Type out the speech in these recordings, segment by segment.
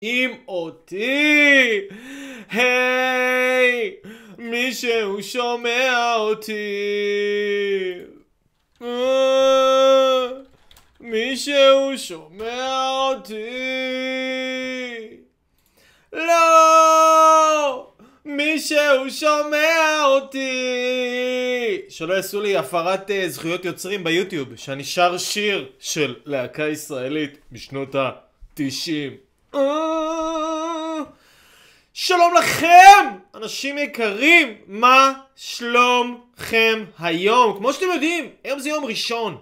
עם אותי. היי, מישהו שומע אותי. אה, מישהו שומע אותי. לא! מישהו שומע אותי! שלא יעשו לי הפרת uh, זכויות יוצרים ביוטיוב, שאני שר שיר של להקה ישראלית משנות ה-90. שלום לכם! אנשים יקרים, מה שלומכם היום? כמו שאתם יודעים, היום זה יום ראשון.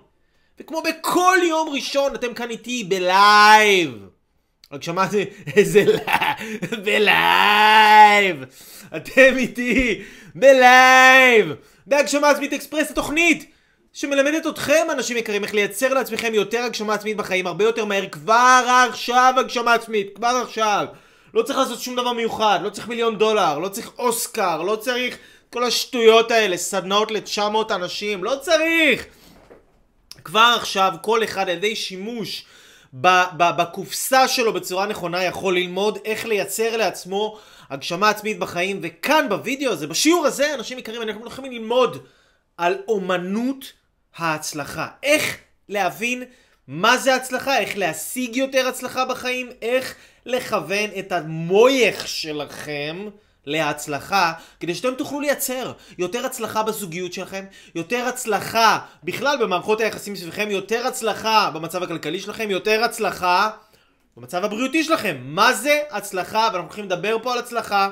וכמו בכל יום ראשון, אתם כאן איתי בלייב. רק שמעתי איזה לייב, בלייב. אתם איתי בלייב. בהגשמה עצמית אקספרס התוכנית שמלמדת אתכם אנשים יקרים איך לייצר לעצמכם יותר הגשמה עצמית בחיים הרבה יותר מהר כבר עכשיו הגשמה עצמית כבר עכשיו לא צריך לעשות שום דבר מיוחד לא צריך מיליון דולר לא צריך אוסקר לא צריך כל השטויות האלה סדנאות ל-900 אנשים לא צריך כבר עכשיו כל אחד על ידי שימוש בקופסה שלו בצורה נכונה יכול ללמוד איך לייצר לעצמו הגשמה עצמית בחיים וכאן בווידאו הזה, בשיעור הזה, אנשים יקרים, אנחנו הולכים ללמוד על אומנות ההצלחה. איך להבין מה זה הצלחה, איך להשיג יותר הצלחה בחיים, איך לכוון את המויך שלכם להצלחה, כדי שאתם תוכלו לייצר יותר הצלחה בזוגיות שלכם, יותר הצלחה בכלל במערכות היחסים סביבכם, יותר הצלחה במצב הכלכלי שלכם, יותר הצלחה במצב הבריאותי שלכם. מה זה הצלחה? ואנחנו הולכים לדבר פה על הצלחה.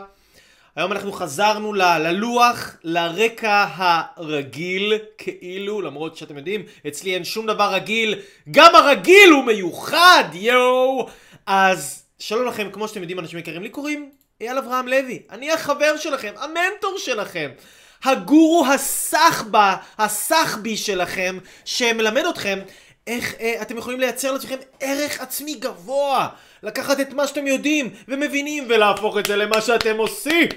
היום אנחנו חזרנו ל- ללוח, לרקע הרגיל, כאילו, למרות שאתם יודעים, אצלי אין שום דבר רגיל, גם הרגיל הוא מיוחד, יואו! אז שלום לכם, כמו שאתם יודעים, אנשים יקרים לי קוראים אייל אברהם לוי. אני החבר שלכם, המנטור שלכם. הגורו הסחבא, הסחבי שלכם, שמלמד אתכם איך אה, אתם יכולים לייצר לעצמכם ערך עצמי גבוה. לקחת את מה שאתם יודעים ומבינים ולהפוך את זה למה שאתם עושים.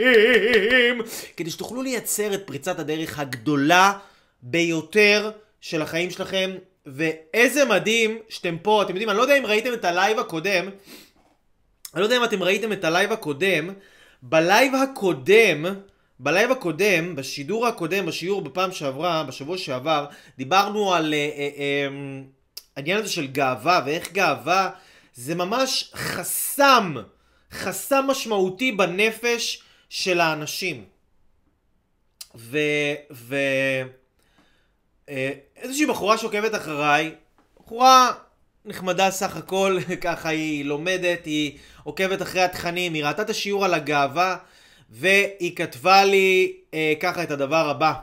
כדי שתוכלו לייצר את פריצת הדרך הגדולה ביותר של החיים שלכם. ואיזה מדהים שאתם פה. אתם יודעים, אני לא יודע אם ראיתם את הלייב הקודם. אני לא יודע אם אתם ראיתם את הלייב הקודם. בלייב הקודם... בלייב הקודם, בשידור הקודם, בשיעור בפעם שעברה, בשבוע שעבר, דיברנו על אה, אה, אה, העניין הזה של גאווה, ואיך גאווה זה ממש חסם, חסם משמעותי בנפש של האנשים. ו... ו... אה, איזושהי בחורה שעוקבת אחריי, בחורה נחמדה סך הכל, ככה היא לומדת, היא עוקבת אחרי התכנים, היא ראתה את השיעור על הגאווה, והיא כתבה לי אה, ככה את הדבר הבא.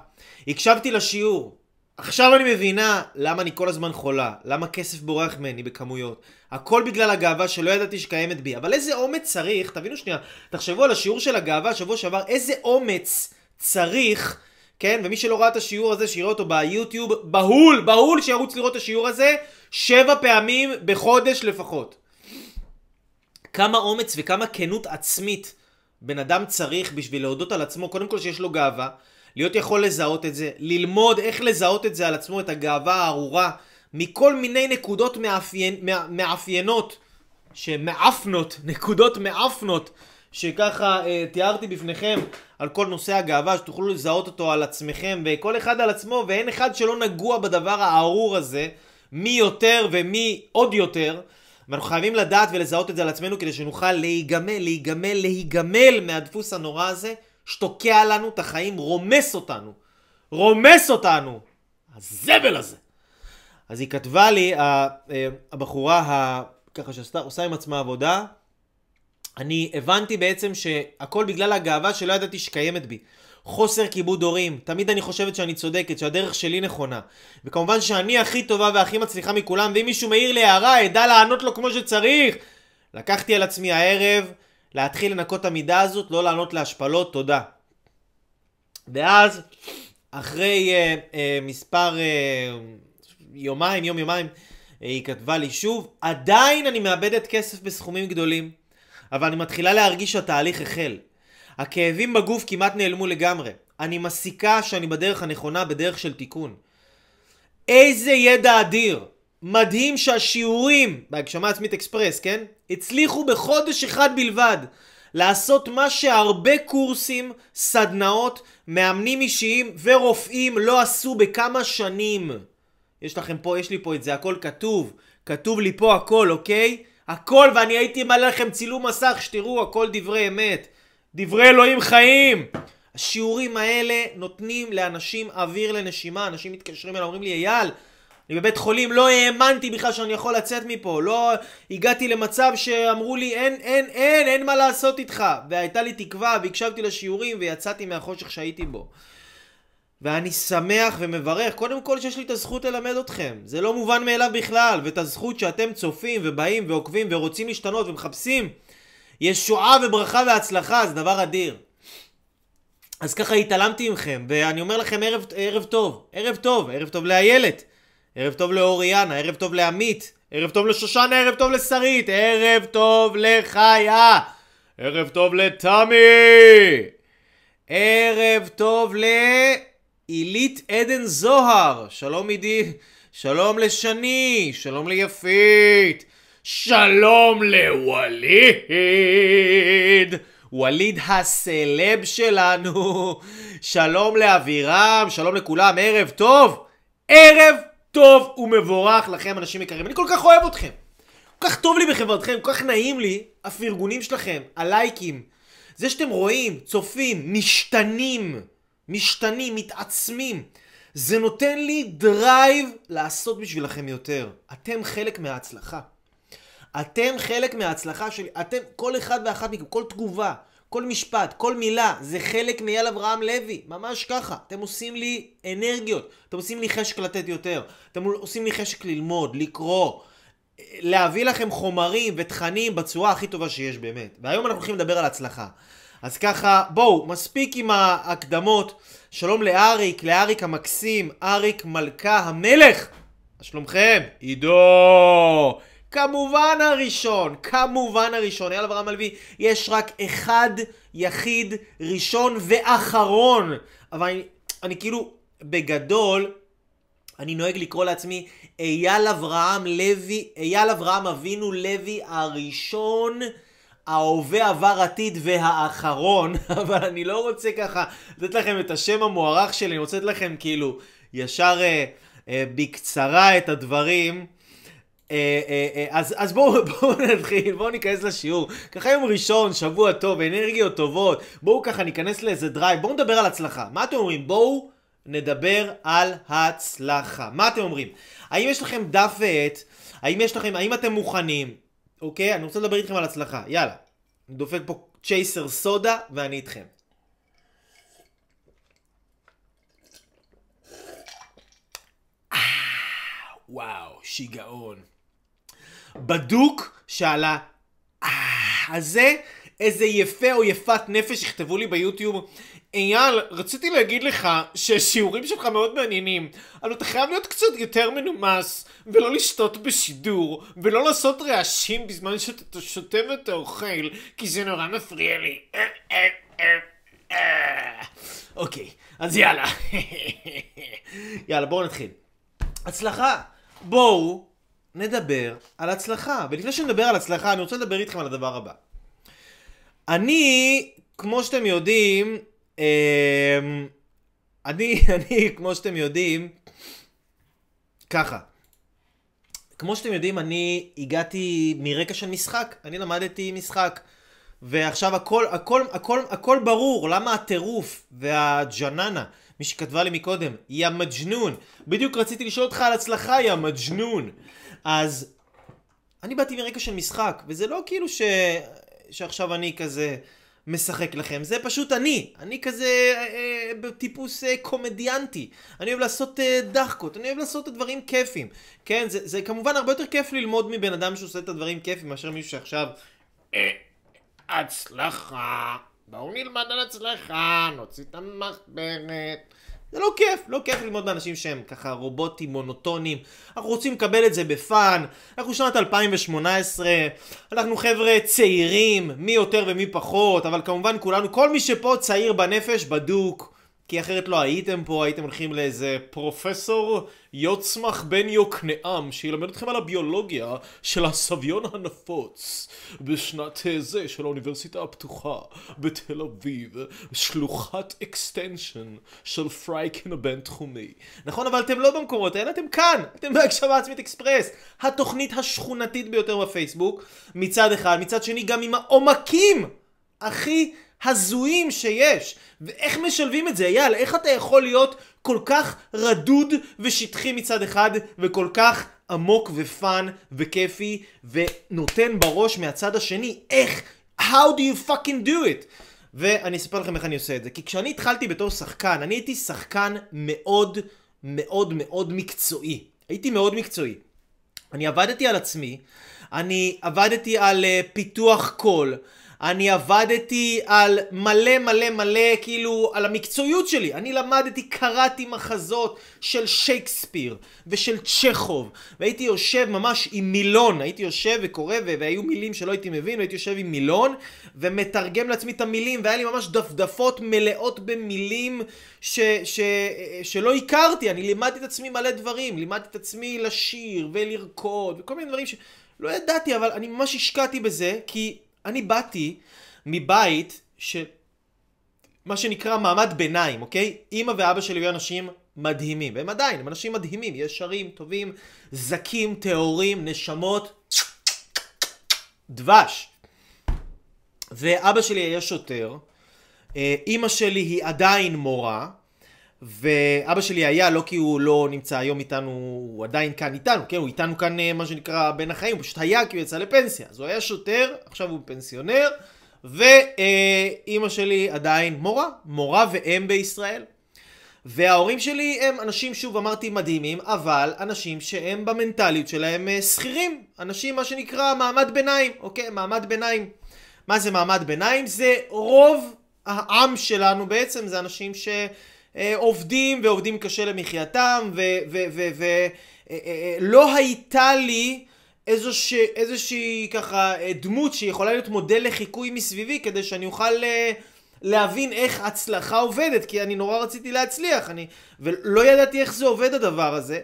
הקשבתי לשיעור, עכשיו אני מבינה למה אני כל הזמן חולה, למה כסף בורח ממני בכמויות. הכל בגלל הגאווה שלא ידעתי שקיימת בי. אבל איזה אומץ צריך, תבינו שנייה, תחשבו על השיעור של הגאווה שבוע שעבר, איזה אומץ צריך, כן? ומי שלא ראה את השיעור הזה, שיראה אותו ביוטיוב, בהול, בהול שירוץ לראות את השיעור הזה, שבע פעמים בחודש לפחות. כמה אומץ וכמה כנות עצמית בן אדם צריך בשביל להודות על עצמו, קודם כל שיש לו גאווה. להיות יכול לזהות את זה, ללמוד איך לזהות את זה על עצמו, את הגאווה הארורה, מכל מיני נקודות מאפיין, מא, מאפיינות, שמאפנות, נקודות מאפנות, שככה אה, תיארתי בפניכם על כל נושא הגאווה, שתוכלו לזהות אותו על עצמכם, וכל אחד על עצמו, ואין אחד שלא נגוע בדבר הארור הזה, מי יותר ומי עוד יותר. ואנחנו חייבים לדעת ולזהות את זה על עצמנו כדי שנוכל להיגמל, להיגמל, להיגמל מהדפוס הנורא הזה שתוקע לנו את החיים, רומס אותנו. רומס אותנו! הזבל הזה. אז היא כתבה לי, אה, הבחורה, ככה שעושה עם עצמה עבודה, אני הבנתי בעצם שהכל בגלל הגאווה שלא ידעתי שקיימת בי. חוסר כיבוד הורים, תמיד אני חושבת שאני צודקת, שהדרך שלי נכונה. וכמובן שאני הכי טובה והכי מצליחה מכולם, ואם מישהו מעיר לי הערה, אדע לענות לו כמו שצריך. לקחתי על עצמי הערב להתחיל לנקות את המידה הזאת, לא לענות להשפלות, תודה. ואז, אחרי uh, uh, מספר uh, יומיים, יום יומיים, uh, היא כתבה לי שוב, עדיין אני מאבדת כסף בסכומים גדולים, אבל אני מתחילה להרגיש שהתהליך החל. הכאבים בגוף כמעט נעלמו לגמרי. אני מסיקה שאני בדרך הנכונה, בדרך של תיקון. איזה ידע אדיר! מדהים שהשיעורים בהגשמה עצמית אקספרס, כן? הצליחו בחודש אחד בלבד לעשות מה שהרבה קורסים, סדנאות, מאמנים אישיים ורופאים לא עשו בכמה שנים. יש לכם פה, יש לי פה את זה, הכל כתוב. כתוב לי פה הכל, אוקיי? הכל, ואני הייתי מעלה לכם צילום מסך, שתראו, הכל דברי אמת. דברי אלוהים חיים! השיעורים האלה נותנים לאנשים אוויר לנשימה, אנשים מתקשרים אליי, אומרים לי, אייל, אני בבית חולים, לא האמנתי בכלל שאני יכול לצאת מפה, לא הגעתי למצב שאמרו לי אין, אין, אין, אין מה לעשות איתך. והייתה לי תקווה והקשבתי לשיעורים ויצאתי מהחושך שהייתי בו. ואני שמח ומברך, קודם כל שיש לי את הזכות ללמד אתכם. זה לא מובן מאליו בכלל, ואת הזכות שאתם צופים ובאים ועוקבים ורוצים להשתנות ומחפשים ישועה וברכה והצלחה, זה דבר אדיר. אז ככה התעלמתי מכם, ואני אומר לכם ערב, ערב טוב, ערב טוב, ערב טוב לאיילת, ערב טוב לאוריאנה, ערב טוב לעמית, ערב טוב לשושנה, ערב טוב לשרית, ערב טוב לחיה, ערב טוב לתמי, ערב טוב לעילית עדן זוהר, שלום עידי, שלום לשני, שלום ליפית, שלום לווליד, ווליד הסלב שלנו, שלום לאבירם, שלום לכולם, ערב טוב, ערב טוב ומבורך לכם אנשים יקרים, אני כל כך אוהב אתכם, כל כך טוב לי בחברתכם, כל כך נעים לי. הפרגונים שלכם, הלייקים, זה שאתם רואים, צופים, משתנים, משתנים, מתעצמים, זה נותן לי דרייב לעשות בשבילכם יותר. אתם חלק מההצלחה. אתם חלק מההצלחה שלי, אתם, כל אחד ואחת מכם, כל תגובה, כל משפט, כל מילה, זה חלק מאייל אברהם לוי, ממש ככה. אתם עושים לי אנרגיות, אתם עושים לי חשק לתת יותר, אתם עושים לי חשק ללמוד, לקרוא, להביא לכם חומרים ותכנים בצורה הכי טובה שיש באמת. והיום אנחנו הולכים לדבר על הצלחה. אז ככה, בואו, מספיק עם ההקדמות. שלום לאריק, לאריק המקסים, אריק מלכה המלך. שלומכם? עידו! כמובן הראשון, כמובן הראשון. אייל אברהם הלוי, יש רק אחד יחיד, ראשון ואחרון. אבל אני, אני כאילו, בגדול, אני נוהג לקרוא לעצמי אייל אברהם לוי, אייל אברהם אבינו לוי הראשון, ההווה עבר עתיד והאחרון, אבל אני לא רוצה ככה לתת לכם את השם המוערך שלי, אני רוצה לתת לכם כאילו ישר אה, אה, בקצרה את הדברים. אה, אה, אה, אז, אז בואו בוא נתחיל, בואו ניכנס לשיעור. ככה יום ראשון, שבוע טוב, אנרגיות טובות. בואו ככה ניכנס לאיזה דרייב, בואו נדבר על הצלחה. מה אתם אומרים? בואו נדבר על הצלחה. מה אתם אומרים? האם יש לכם דף ועט? האם יש לכם, האם אתם מוכנים? אוקיי? אני רוצה לדבר איתכם על הצלחה. יאללה. אני דופק פה צ'ייסר סודה ואני איתכם. וואו, שיגעון. בדוק שעל הזה איזה יפה או יפת נפש יכתבו לי ביוטיוב אייל, רציתי להגיד לך שהשיעורים שלך מאוד מעניינים, אבל אתה חייב להיות קצת יותר מנומס, ולא לשתות בשידור, ולא לעשות רעשים בזמן שאתה שותה ואתה אוכל, כי זה נורא מפריע לי. אוקיי, אז יאללה. יאללה, בואו נתחיל. הצלחה. בואו נדבר על הצלחה. ולפני שנדבר על הצלחה, אני רוצה לדבר איתכם על הדבר הבא. אני, כמו שאתם יודעים, אמ, אני, אני, כמו שאתם יודעים, ככה. כמו שאתם יודעים, אני הגעתי מרקע של משחק. אני למדתי משחק. ועכשיו הכל, הכל, הכל, הכל ברור, למה הטירוף והג'ננה, מי שכתבה לי מקודם, יא מג'נון. בדיוק רציתי לשאול אותך על הצלחה, יא מג'נון. אז אני באתי מרקע של משחק, וזה לא כאילו ש... שעכשיו אני כזה משחק לכם, זה פשוט אני. אני כזה אה, בטיפוס אה, קומדיאנטי. אני אוהב לעשות אה, דחקות, אני אוהב לעשות את הדברים כיפים. כן, זה, זה כמובן הרבה יותר כיף ללמוד מבן אדם שעושה את הדברים כיפים, מאשר מישהו שעכשיו... אה, הצלחה. בואו נלמד על הצלחה, נוציא את המחברת. זה לא כיף, לא כיף ללמוד באנשים שהם ככה רובוטים, מונוטונים. אנחנו רוצים לקבל את זה בפאן. אנחנו שנת 2018, אנחנו חבר'ה צעירים, מי יותר ומי פחות, אבל כמובן כולנו, כל מי שפה צעיר בנפש, בדוק, כי אחרת לא הייתם פה, הייתם הולכים לאיזה פרופסור יוצמח בן יוקנעם, שילמד אתכם על הביולוגיה של הסביון הנפוץ בשנת זה של האוניברסיטה הפתוחה בתל אביב, שלוחת extension של פרייקין הבינתחומי. נכון, אבל אתם לא במקומות האלה, אתם כאן, אתם בהגשמה עצמית אקספרס, התוכנית השכונתית ביותר בפייסבוק, מצד אחד, מצד שני גם עם העומקים הכי הזויים שיש. ואיך משלבים את זה, אייל? איך אתה יכול להיות כל כך רדוד ושטחי מצד אחד, וכל כך עמוק ופאן וכיפי, ונותן בראש מהצד השני? איך? How do you fucking do it? ואני אספר לכם איך אני עושה את זה. כי כשאני התחלתי בתור שחקן, אני הייתי שחקן מאוד מאוד מאוד מקצועי. הייתי מאוד מקצועי. אני עבדתי על עצמי, אני עבדתי על uh, פיתוח קול, אני עבדתי על מלא מלא מלא, כאילו, על המקצועיות שלי. אני למדתי, קראתי מחזות של שייקספיר ושל צ'כוב, והייתי יושב ממש עם מילון, הייתי יושב וקורא, והיו מילים שלא הייתי מבין, והייתי יושב עם מילון, ומתרגם לעצמי את המילים, והיה לי ממש דפדפות מלאות במילים ש, ש, שלא הכרתי. אני לימדתי את עצמי מלא דברים, לימדתי את עצמי לשיר ולרקוד, וכל מיני דברים שלא ידעתי, אבל אני ממש השקעתי בזה, כי אני באתי מבית של מה שנקרא מעמד ביניים, אוקיי? אימא ואבא שלי היו אנשים מדהימים, והם עדיין, הם אנשים מדהימים, ישרים, טובים, זכים, טהורים, נשמות, דבש. ואבא שלי היה שוטר, אה, אימא שלי היא עדיין מורה, ואבא שלי היה, לא כי הוא לא נמצא היום איתנו, הוא עדיין כאן איתנו, כן? הוא איתנו כאן אה, מה שנקרא בין החיים, הוא פשוט היה כי הוא יצא לפנסיה. אז הוא היה שוטר, עכשיו הוא פנסיונר, ואימא שלי עדיין מורה, מורה ואם בישראל. וההורים שלי הם אנשים, שוב אמרתי, מדהימים, אבל אנשים שהם במנטליות שלהם אה, שכירים. אנשים, מה שנקרא, מעמד ביניים, אוקיי? מעמד ביניים. מה זה מעמד ביניים? זה רוב העם שלנו בעצם, זה אנשים ש... אה, עובדים ועובדים קשה למחייתם ולא אה, אה, הייתה לי איזושה, איזושהי ככה דמות שיכולה להיות מודל לחיקוי מסביבי כדי שאני אוכל להבין איך הצלחה עובדת כי אני נורא רציתי להצליח אני, ולא ידעתי איך זה עובד הדבר הזה.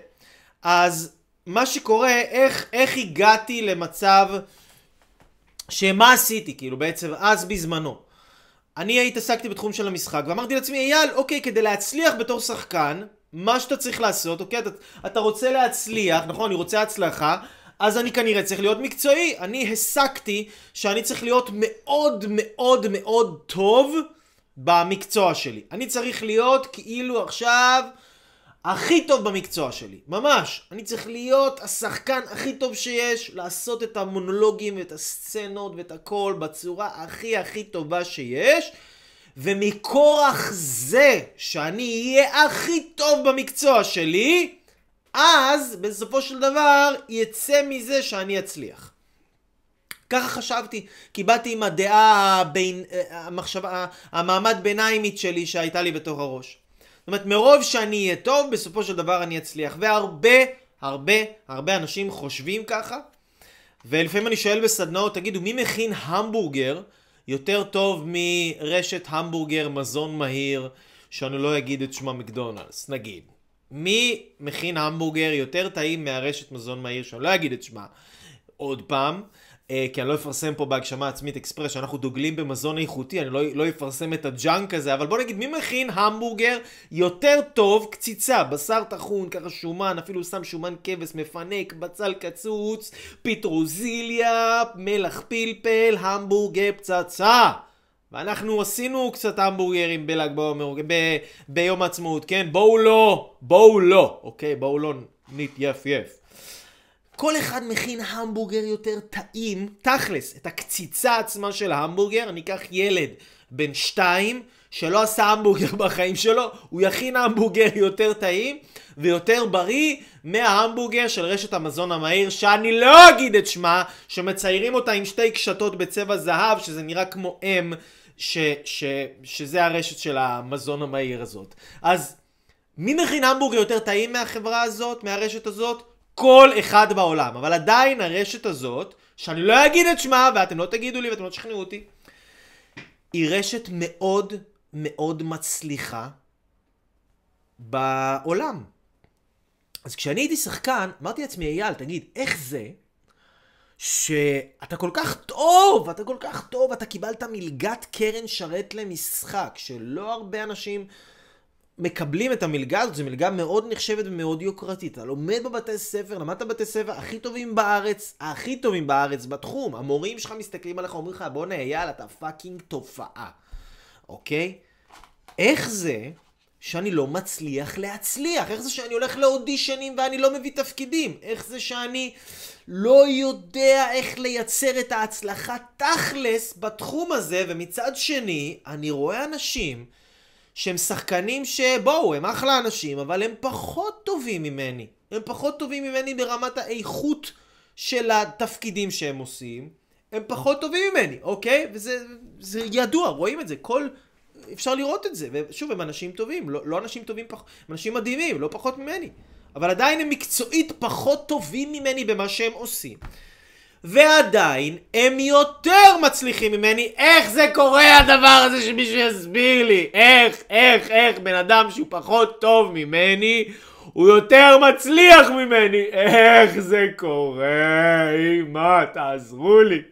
אז מה שקורה איך, איך הגעתי למצב שמה עשיתי? כאילו בעצם אז בזמנו אני התעסקתי בתחום של המשחק ואמרתי לעצמי, אייל, אוקיי, כדי להצליח בתור שחקן, מה שאתה צריך לעשות, אוקיי, אתה, אתה רוצה להצליח, נכון, אני רוצה הצלחה, אז אני כנראה צריך להיות מקצועי. אני הסקתי שאני צריך להיות מאוד מאוד מאוד טוב במקצוע שלי. אני צריך להיות כאילו עכשיו הכי טוב במקצוע שלי, ממש. אני צריך להיות השחקן הכי טוב שיש, לעשות את המונולוגים ואת הסצנות ואת הכל בצורה הכי הכי טובה שיש. ומכורח זה שאני אהיה הכי טוב במקצוע שלי, אז בסופו של דבר יצא מזה שאני אצליח. ככה חשבתי, כי באתי עם הדעה, הבין, המחשבה, המעמד ביניימית שלי שהייתה לי בתוך הראש. אומרת, מרוב שאני אהיה טוב, בסופו של דבר אני אצליח. והרבה, הרבה, הרבה אנשים חושבים ככה. ולפעמים אני שואל בסדנאות, תגידו, מי מכין המבורגר יותר טוב מרשת המבורגר מזון מהיר, שאני לא אגיד את שמה מקדונלדס, נגיד. מי מכין המבורגר יותר טעים מהרשת מזון מהיר, שאני לא אגיד את שמה עוד פעם. אה, כי אני לא אפרסם פה בהגשמה עצמית אקספרס שאנחנו דוגלים במזון איכותי, אני לא, לא אפרסם את ה junk הזה, אבל בוא נגיד מי מכין המבורגר יותר טוב, קציצה, בשר טחון, ככה שומן, אפילו שם שומן כבש מפנק, בצל קצוץ, פטרוזיליה, מלח פלפל, המבורגר פצצה. ואנחנו עשינו קצת המבורגרים בל"ג בעומר, ביום העצמאות, כן? בואו לא, בואו לא, אוקיי? בואו לא נתייפייף. כל אחד מכין המבורגר יותר טעים, תכלס, את הקציצה עצמה של ההמבורגר, אני אקח ילד בן שתיים שלא עשה המבורגר בחיים שלו, הוא יכין המבורגר יותר טעים ויותר בריא מההמבורגר של רשת המזון המהיר, שאני לא אגיד את שמה, שמציירים אותה עם שתי קשתות בצבע זהב, שזה נראה כמו אם, ש, ש, שזה הרשת של המזון המהיר הזאת. אז מי מכין המבורגר יותר טעים מהחברה הזאת, מהרשת הזאת? כל אחד בעולם. אבל עדיין הרשת הזאת, שאני לא אגיד את שמה, ואתם לא תגידו לי ואתם לא תשכנעו אותי, היא רשת מאוד מאוד מצליחה בעולם. אז כשאני הייתי שחקן, אמרתי לעצמי, אייל, תגיד, איך זה שאתה כל כך טוב, אתה כל כך טוב, אתה קיבלת מלגת קרן שרת למשחק, שלא הרבה אנשים מקבלים את המלגה הזאת, זו מלגה מאוד נחשבת ומאוד יוקרתית. אתה לומד בבתי ספר, למדת בבתי ספר הכי טובים בארץ, הכי טובים בארץ בתחום. המורים שלך מסתכלים עליך, אומרים לך, בואנה אייל, אתה fucking תופעה, אוקיי? איך זה שאני לא מצליח להצליח? איך זה שאני הולך לאודישנים ואני לא מביא תפקידים? איך זה שאני לא יודע איך לייצר את ההצלחה תכלס בתחום הזה, ומצד שני, אני רואה אנשים שהם שחקנים שבואו, הם אחלה אנשים, אבל הם פחות טובים ממני. הם פחות טובים ממני ברמת האיכות של התפקידים שהם עושים. הם פחות טובים ממני, אוקיי? וזה ידוע, רואים את זה. כל... אפשר לראות את זה. ושוב, הם אנשים טובים, לא, לא אנשים טובים פחות, הם אנשים מדהימים, לא פחות ממני. אבל עדיין הם מקצועית פחות טובים ממני במה שהם עושים. ועדיין הם יותר מצליחים ממני. איך זה קורה הדבר הזה שמישהו יסביר לי? איך, איך, איך בן אדם שהוא פחות טוב ממני הוא יותר מצליח ממני? איך זה קורה? אמא, תעזרו לי.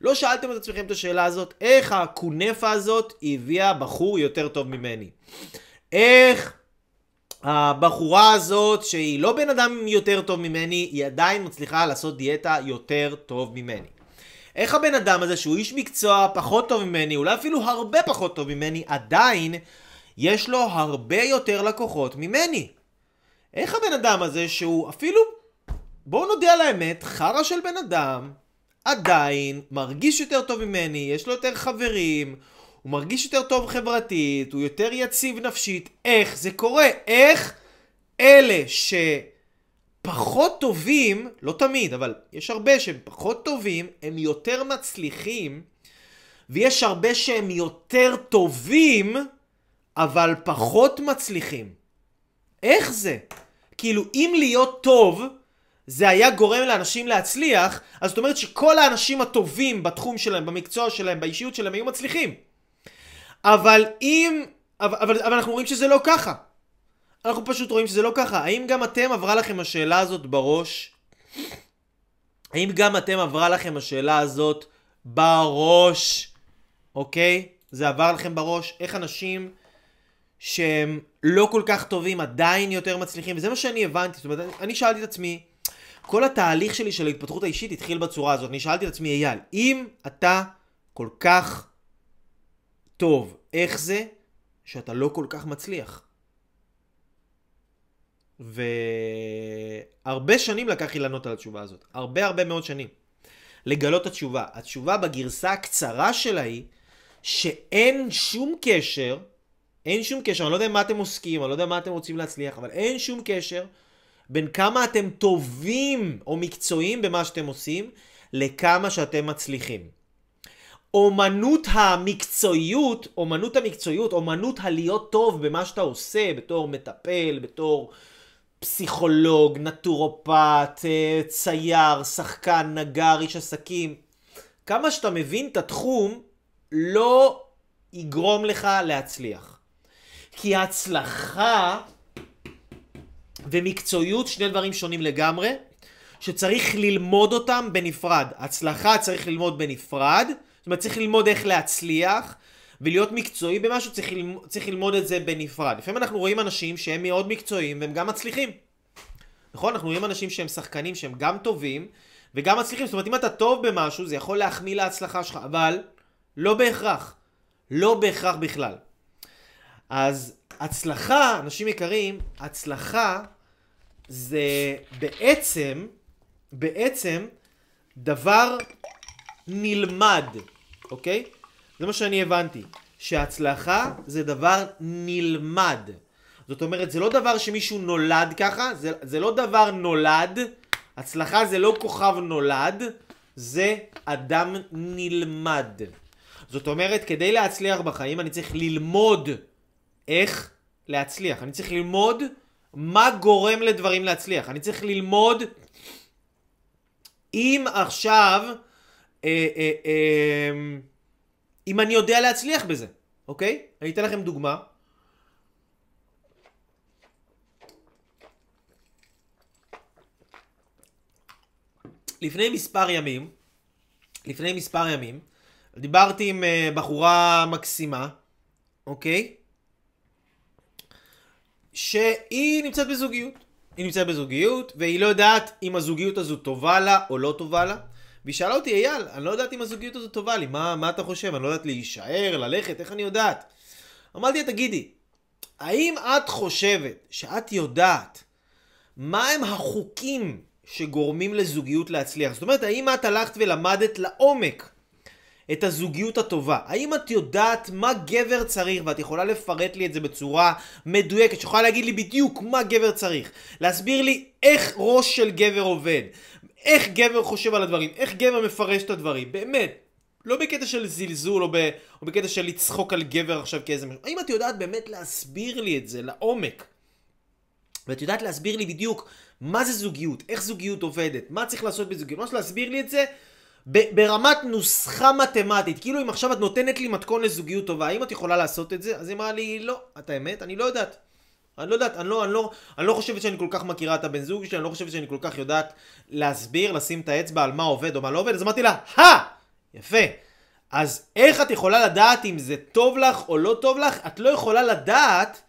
לא שאלתם את עצמכם את השאלה הזאת? איך הכונפה הזאת הביאה בחור יותר טוב ממני? איך הבחורה הזאת, שהיא לא בן אדם יותר טוב ממני, היא עדיין מצליחה לעשות דיאטה יותר טוב ממני. איך הבן אדם הזה, שהוא איש מקצוע פחות טוב ממני, אולי אפילו הרבה פחות טוב ממני, עדיין יש לו הרבה יותר לקוחות ממני? איך הבן אדם הזה, שהוא אפילו, בואו נודה על האמת, חרא של בן אדם, עדיין מרגיש יותר טוב ממני, יש לו יותר חברים, הוא מרגיש יותר טוב חברתית, הוא יותר יציב נפשית. איך זה קורה? איך אלה שפחות טובים, לא תמיד, אבל יש הרבה שהם פחות טובים, הם יותר מצליחים, ויש הרבה שהם יותר טובים, אבל פחות מצליחים. איך זה? כאילו, אם להיות טוב, זה היה גורם לאנשים להצליח, אז זאת אומרת שכל האנשים הטובים בתחום שלהם, במקצוע שלהם, באישיות שלהם, היו מצליחים. אבל אם... אבל, אבל, אבל אנחנו רואים שזה לא ככה. אנחנו פשוט רואים שזה לא ככה. האם גם אתם עברה לכם השאלה הזאת בראש? האם גם אתם עברה לכם השאלה הזאת בראש? אוקיי? זה עבר לכם בראש? איך אנשים שהם לא כל כך טובים עדיין יותר מצליחים? וזה מה שאני הבנתי. זאת אומרת, אני שאלתי את עצמי, כל התהליך שלי של ההתפתחות האישית התחיל בצורה הזאת. אני שאלתי את עצמי, אייל, אם אתה כל כך טוב, איך זה שאתה לא כל כך מצליח? והרבה שנים לקח לי לענות על התשובה הזאת. הרבה הרבה מאוד שנים. לגלות התשובה. התשובה בגרסה הקצרה שלה היא שאין שום קשר, אין שום קשר, אני לא יודע מה אתם עוסקים, אני לא יודע מה אתם רוצים להצליח, אבל אין שום קשר בין כמה אתם טובים או מקצועיים במה שאתם עושים, לכמה שאתם מצליחים. אומנות המקצועיות, אומנות המקצועיות, אומנות הלהיות טוב במה שאתה עושה, בתור מטפל, בתור פסיכולוג, נטורופט, אה, צייר, שחקן, נגר, איש עסקים. כמה שאתה מבין את התחום, לא יגרום לך להצליח. כי הצלחה ומקצועיות, שני דברים שונים לגמרי, שצריך ללמוד אותם בנפרד. הצלחה צריך ללמוד בנפרד, זאת אומרת, צריך ללמוד איך להצליח, ולהיות מקצועי במשהו, צריך, ללמוד, צריך ללמוד את זה בנפרד. לפעמים אנחנו רואים אנשים שהם מאוד מקצועיים והם גם מצליחים. נכון? אנחנו רואים אנשים שהם שחקנים שהם גם טובים וגם מצליחים. זאת אומרת, אם אתה טוב במשהו, זה יכול להחמיא להצלחה שלך, אבל לא בהכרח. לא בהכרח בכלל. אז הצלחה, אנשים יקרים, הצלחה זה בעצם, בעצם דבר נלמד, אוקיי? זה מה שאני הבנתי. שהצלחה זה דבר נלמד. זאת אומרת, זה לא דבר שמישהו נולד ככה, זה, זה לא דבר נולד. הצלחה זה לא כוכב נולד, זה אדם נלמד. זאת אומרת, כדי להצליח בחיים אני צריך ללמוד איך להצליח. אני צריך ללמוד מה גורם לדברים להצליח. אני צריך ללמוד אם עכשיו אה, אה, אה, אם אני יודע להצליח בזה, אוקיי? אני אתן לכם דוגמה. לפני מספר ימים, לפני מספר ימים, דיברתי עם בחורה מקסימה, אוקיי? שהיא נמצאת בזוגיות. היא נמצאת בזוגיות, והיא לא יודעת אם הזוגיות הזו טובה לה או לא טובה לה. והיא שאלה אותי, אייל, אני לא יודעת אם הזוגיות הזו טובה לי, מה, מה אתה חושב? אני לא יודעת להישאר, ללכת, איך אני יודעת? אמרתי תגידי, האם את חושבת שאת יודעת מהם החוקים שגורמים לזוגיות להצליח? זאת אומרת, האם את הלכת ולמדת לעומק את הזוגיות הטובה? האם את יודעת מה גבר צריך, ואת יכולה לפרט לי את זה בצורה מדויקת, שיכולה להגיד לי בדיוק מה גבר צריך, להסביר לי איך ראש של גבר עובד, איך גבר חושב על הדברים, איך גבר מפרש את הדברים, באמת. לא בקטע של זלזול או, ב, או בקטע של לצחוק על גבר עכשיו כאיזה משהו. האם את יודעת באמת להסביר לי את זה לעומק? ואת יודעת להסביר לי בדיוק מה זה זוגיות, איך זוגיות עובדת, מה צריך לעשות בזוגיות, ממש להסביר לי את זה ברמת נוסחה מתמטית, כאילו אם עכשיו את נותנת לי מתכון לזוגיות טובה, האם את יכולה לעשות את זה? אז היא אמרה לי, לא, את האמת, אני לא יודעת. אני לא יודעת, אני לא, אני, לא, אני לא חושבת שאני כל כך מכירה את הבן זוג שלי, אני לא חושבת שאני כל כך יודעת להסביר, לשים את האצבע על מה עובד או מה לא עובד, אז אמרתי לה, הא! יפה. אז איך את יכולה לדעת אם זה טוב לך או לא טוב לך? את לא יכולה לדעת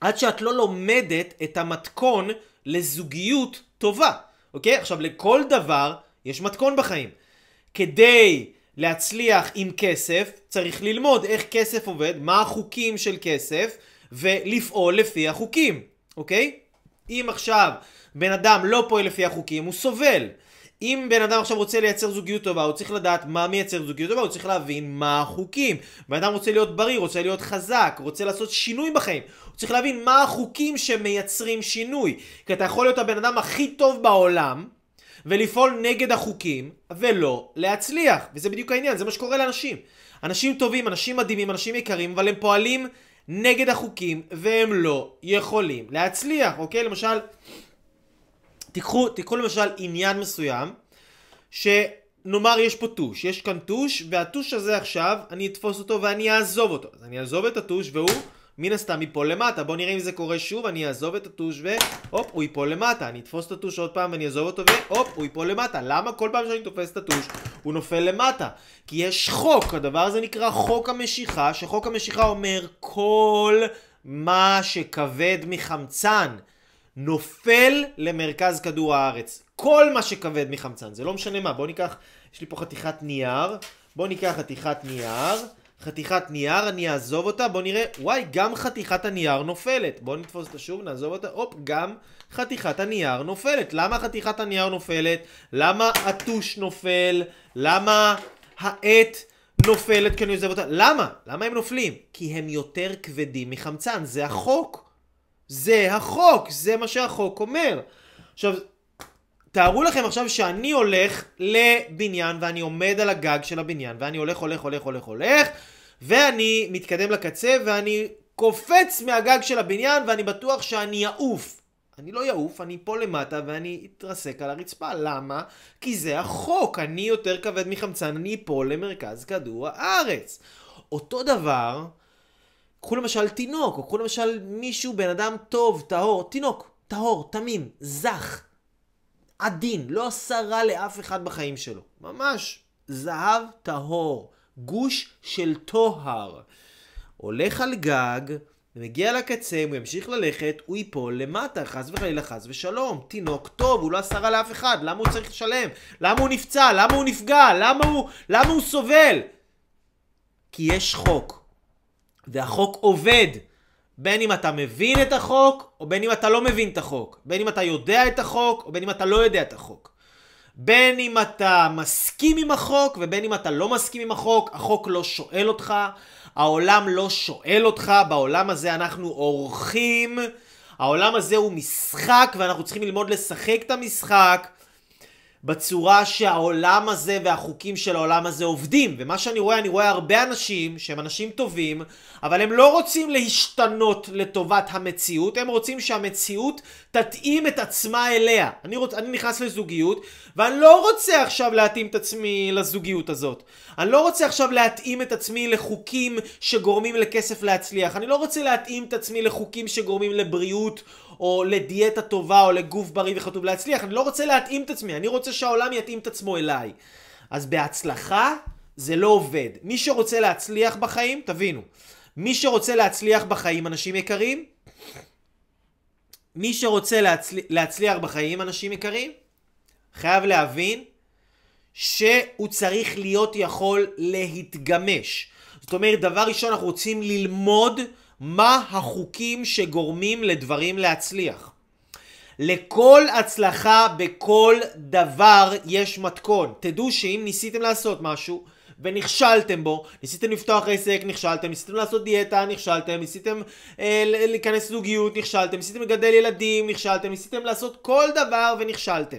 עד שאת לא לומדת את המתכון לזוגיות טובה, אוקיי? עכשיו, לכל דבר יש מתכון בחיים. כדי להצליח עם כסף, צריך ללמוד איך כסף עובד, מה החוקים של כסף, ולפעול לפי החוקים, אוקיי? אם עכשיו בן אדם לא פועל לפי החוקים, הוא סובל. אם בן אדם עכשיו רוצה לייצר זוגיות טובה, הוא צריך לדעת מה מייצר זוגיות טובה, הוא צריך להבין מה החוקים. בן אדם רוצה להיות בריא, רוצה להיות חזק, רוצה לעשות שינוי בחיים. הוא צריך להבין מה החוקים שמייצרים שינוי. כי אתה יכול להיות הבן אדם הכי טוב בעולם, ולפעול נגד החוקים, ולא להצליח. וזה בדיוק העניין, זה מה שקורה לאנשים. אנשים טובים, אנשים מדהימים, אנשים יקרים, אבל הם פועלים נגד החוקים, והם לא יכולים להצליח, אוקיי? למשל, תיקחו, תיקחו למשל עניין מסוים, שנאמר יש פה טוש, יש כאן טוש, והטוש הזה עכשיו, אני אתפוס אותו ואני אעזוב אותו. אז אני אעזוב את הטוש והוא מן הסתם ייפול למטה. בואו נראה אם זה קורה שוב, אני אעזוב את הטוש והופ, הוא ייפול למטה. אני אתפוס את הטוש עוד פעם ואני אעזוב אותו והופ, הוא ייפול למטה. למה כל פעם שאני תופס את הטוש הוא נופל למטה? כי יש חוק, הדבר הזה נקרא חוק המשיכה, שחוק המשיכה אומר כל מה שכבד מחמצן נופל למרכז כדור הארץ. כל מה שכבד מחמצן, זה לא משנה מה. בואו ניקח, יש לי פה חתיכת נייר, בואו ניקח חתיכת נייר. חתיכת נייר, אני אעזוב אותה, בוא נראה, וואי, גם חתיכת הנייר נופלת. בוא נתפוס אותה שוב, נעזוב אותה, הופ, גם חתיכת הנייר נופלת. למה חתיכת הנייר נופלת? למה הטוש נופל? למה העט נופלת כי אני עוזב אותה? למה? למה הם נופלים? כי הם יותר כבדים מחמצן, זה החוק. זה החוק, זה מה שהחוק אומר. עכשיו, תארו לכם עכשיו שאני הולך לבניין ואני עומד על הגג של הבניין ואני הולך, הולך, הולך, הולך, הולך ואני מתקדם לקצה ואני קופץ מהגג של הבניין ואני בטוח שאני אעוף. אני לא אעוף, אני פה למטה ואני אתרסק על הרצפה. למה? כי זה החוק. אני יותר כבד מחמצן, אני אפול למרכז כדור הארץ. אותו דבר, קחו למשל תינוק, או קחו למשל מישהו, בן אדם טוב, טהור, תינוק, טהור, תמים, זך. עדין, לא עשה רע לאף אחד בחיים שלו. ממש זהב טהור, גוש של טוהר. הולך על גג, מגיע לקצה, הוא ימשיך ללכת, הוא ייפול למטה, חס וחלילה, חס ושלום. תינוק טוב, הוא לא עשה רע לאף אחד, למה הוא צריך לשלם? למה הוא נפצע? למה הוא נפגע? למה הוא, למה הוא סובל? כי יש חוק, והחוק עובד. בין אם אתה מבין את החוק, או בין אם אתה לא מבין את החוק. בין אם אתה יודע את החוק, או בין אם אתה לא יודע את החוק. בין אם אתה מסכים עם החוק, ובין אם אתה לא מסכים עם החוק, החוק לא שואל אותך, העולם לא שואל אותך, בעולם הזה אנחנו אורחים, העולם הזה הוא משחק, ואנחנו צריכים ללמוד לשחק את המשחק. בצורה שהעולם הזה והחוקים של העולם הזה עובדים. ומה שאני רואה, אני רואה הרבה אנשים שהם אנשים טובים, אבל הם לא רוצים להשתנות לטובת המציאות, הם רוצים שהמציאות תתאים את עצמה אליה. אני, רוצ... אני נכנס לזוגיות, ואני לא רוצה עכשיו להתאים את עצמי לזוגיות הזאת. אני לא רוצה עכשיו להתאים את עצמי לחוקים שגורמים לכסף להצליח. אני לא רוצה להתאים את עצמי לחוקים שגורמים לבריאות או לדיאטה טובה, או לגוף בריא וחטוב להצליח. אני לא רוצה להתאים את עצמי, אני רוצה שהעולם יתאים את עצמו אליי. אז בהצלחה זה לא עובד. מי שרוצה להצליח בחיים, תבינו, מי שרוצה להצליח בחיים, אנשים יקרים, מי שרוצה להצל... להצליח בחיים, אנשים יקרים, חייב להבין שהוא צריך להיות יכול להתגמש. זאת אומרת, דבר ראשון, אנחנו רוצים ללמוד מה החוקים שגורמים לדברים להצליח. לכל הצלחה בכל דבר יש מתכון. תדעו שאם ניסיתם לעשות משהו ונכשלתם בו, ניסיתם לפתוח עסק, נכשלתם, ניסיתם לעשות דיאטה, נכשלתם, ניסיתם אה, להיכנס לזוגיות, נכשלתם, ניסיתם לגדל ילדים, נכשלתם, ניסיתם לעשות כל דבר ונכשלתם.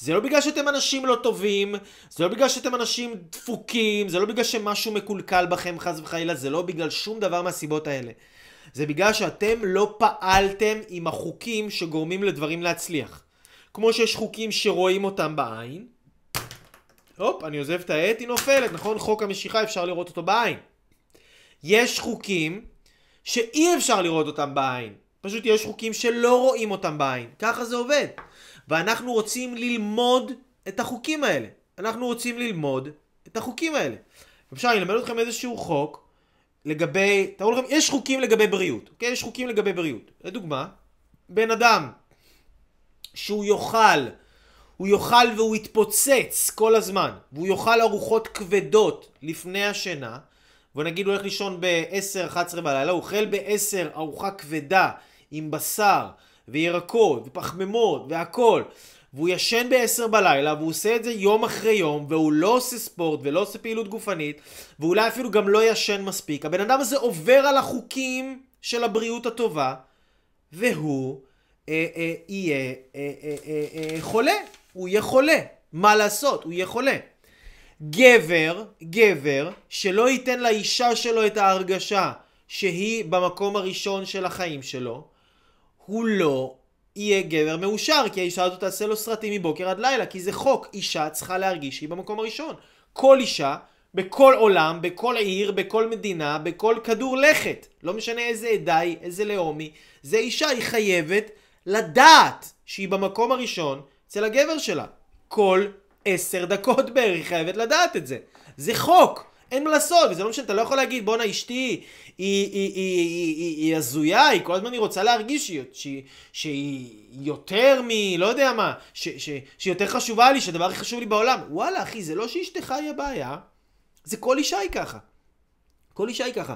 זה לא בגלל שאתם אנשים לא טובים, זה לא בגלל שאתם אנשים דפוקים, זה לא בגלל שמשהו מקולקל בכם חס וחלילה, זה לא בגלל שום דבר מהסיבות האלה. זה בגלל שאתם לא פעלתם עם החוקים שגורמים לדברים להצליח. כמו שיש חוקים שרואים אותם בעין, הופ, אני עוזב את העט, היא נופלת, נכון? חוק המשיכה אפשר לראות אותו בעין. יש חוקים שאי אפשר לראות אותם בעין. פשוט יש חוקים שלא רואים אותם בעין. ככה זה עובד. ואנחנו רוצים ללמוד את החוקים האלה. אנחנו רוצים ללמוד את החוקים האלה. אפשר, אני אלמד אתכם איזשהו חוק לגבי, תראו לכם, יש חוקים לגבי בריאות, אוקיי? יש חוקים לגבי בריאות. לדוגמה, בן אדם שהוא יאכל, הוא יאכל והוא יתפוצץ כל הזמן, והוא יאכל ארוחות כבדות לפני השינה, ונגיד הוא הולך לישון ב-10-11 בלילה, הוא אוכל ב-10 ארוחה כבדה עם בשר וירקות ופחמימות והכל, והוא ישן ב-10 בלילה, והוא עושה את זה יום אחרי יום, והוא לא עושה ספורט ולא עושה פעילות גופנית, ואולי אפילו גם לא ישן מספיק. הבן אדם הזה עובר על החוקים של הבריאות הטובה, והוא אה, אה, יהיה אה, אה, אה, אה, חולה. הוא יהיה חולה. מה לעשות? הוא יהיה חולה. גבר, גבר, שלא ייתן לאישה שלו את ההרגשה שהיא במקום הראשון של החיים שלו, הוא לא יהיה גבר מאושר, כי האישה הזאת תעשה לו סרטים מבוקר עד לילה, כי זה חוק, אישה צריכה להרגיש שהיא במקום הראשון. כל אישה, בכל עולם, בכל עיר, בכל מדינה, בכל כדור לכת, לא משנה איזה עדה היא, איזה לאום היא, זה אישה, היא חייבת לדעת שהיא במקום הראשון אצל הגבר שלה. כל עשר דקות בערך היא חייבת לדעת את זה. זה חוק. אין מה לעשות, וזה לא משנה, אתה לא יכול להגיד, בואנה אשתי היא, היא, היא, היא, היא, היא הזויה, היא כל הזמן היא רוצה להרגיש שהיא, שהיא, שהיא יותר מ... לא יודע מה, ש, ש, שהיא יותר חשובה לי, שהדבר הכי חשוב לי בעולם. וואלה אחי, זה לא שאשתך היא הבעיה, זה כל אישה היא ככה. כל אישה היא ככה.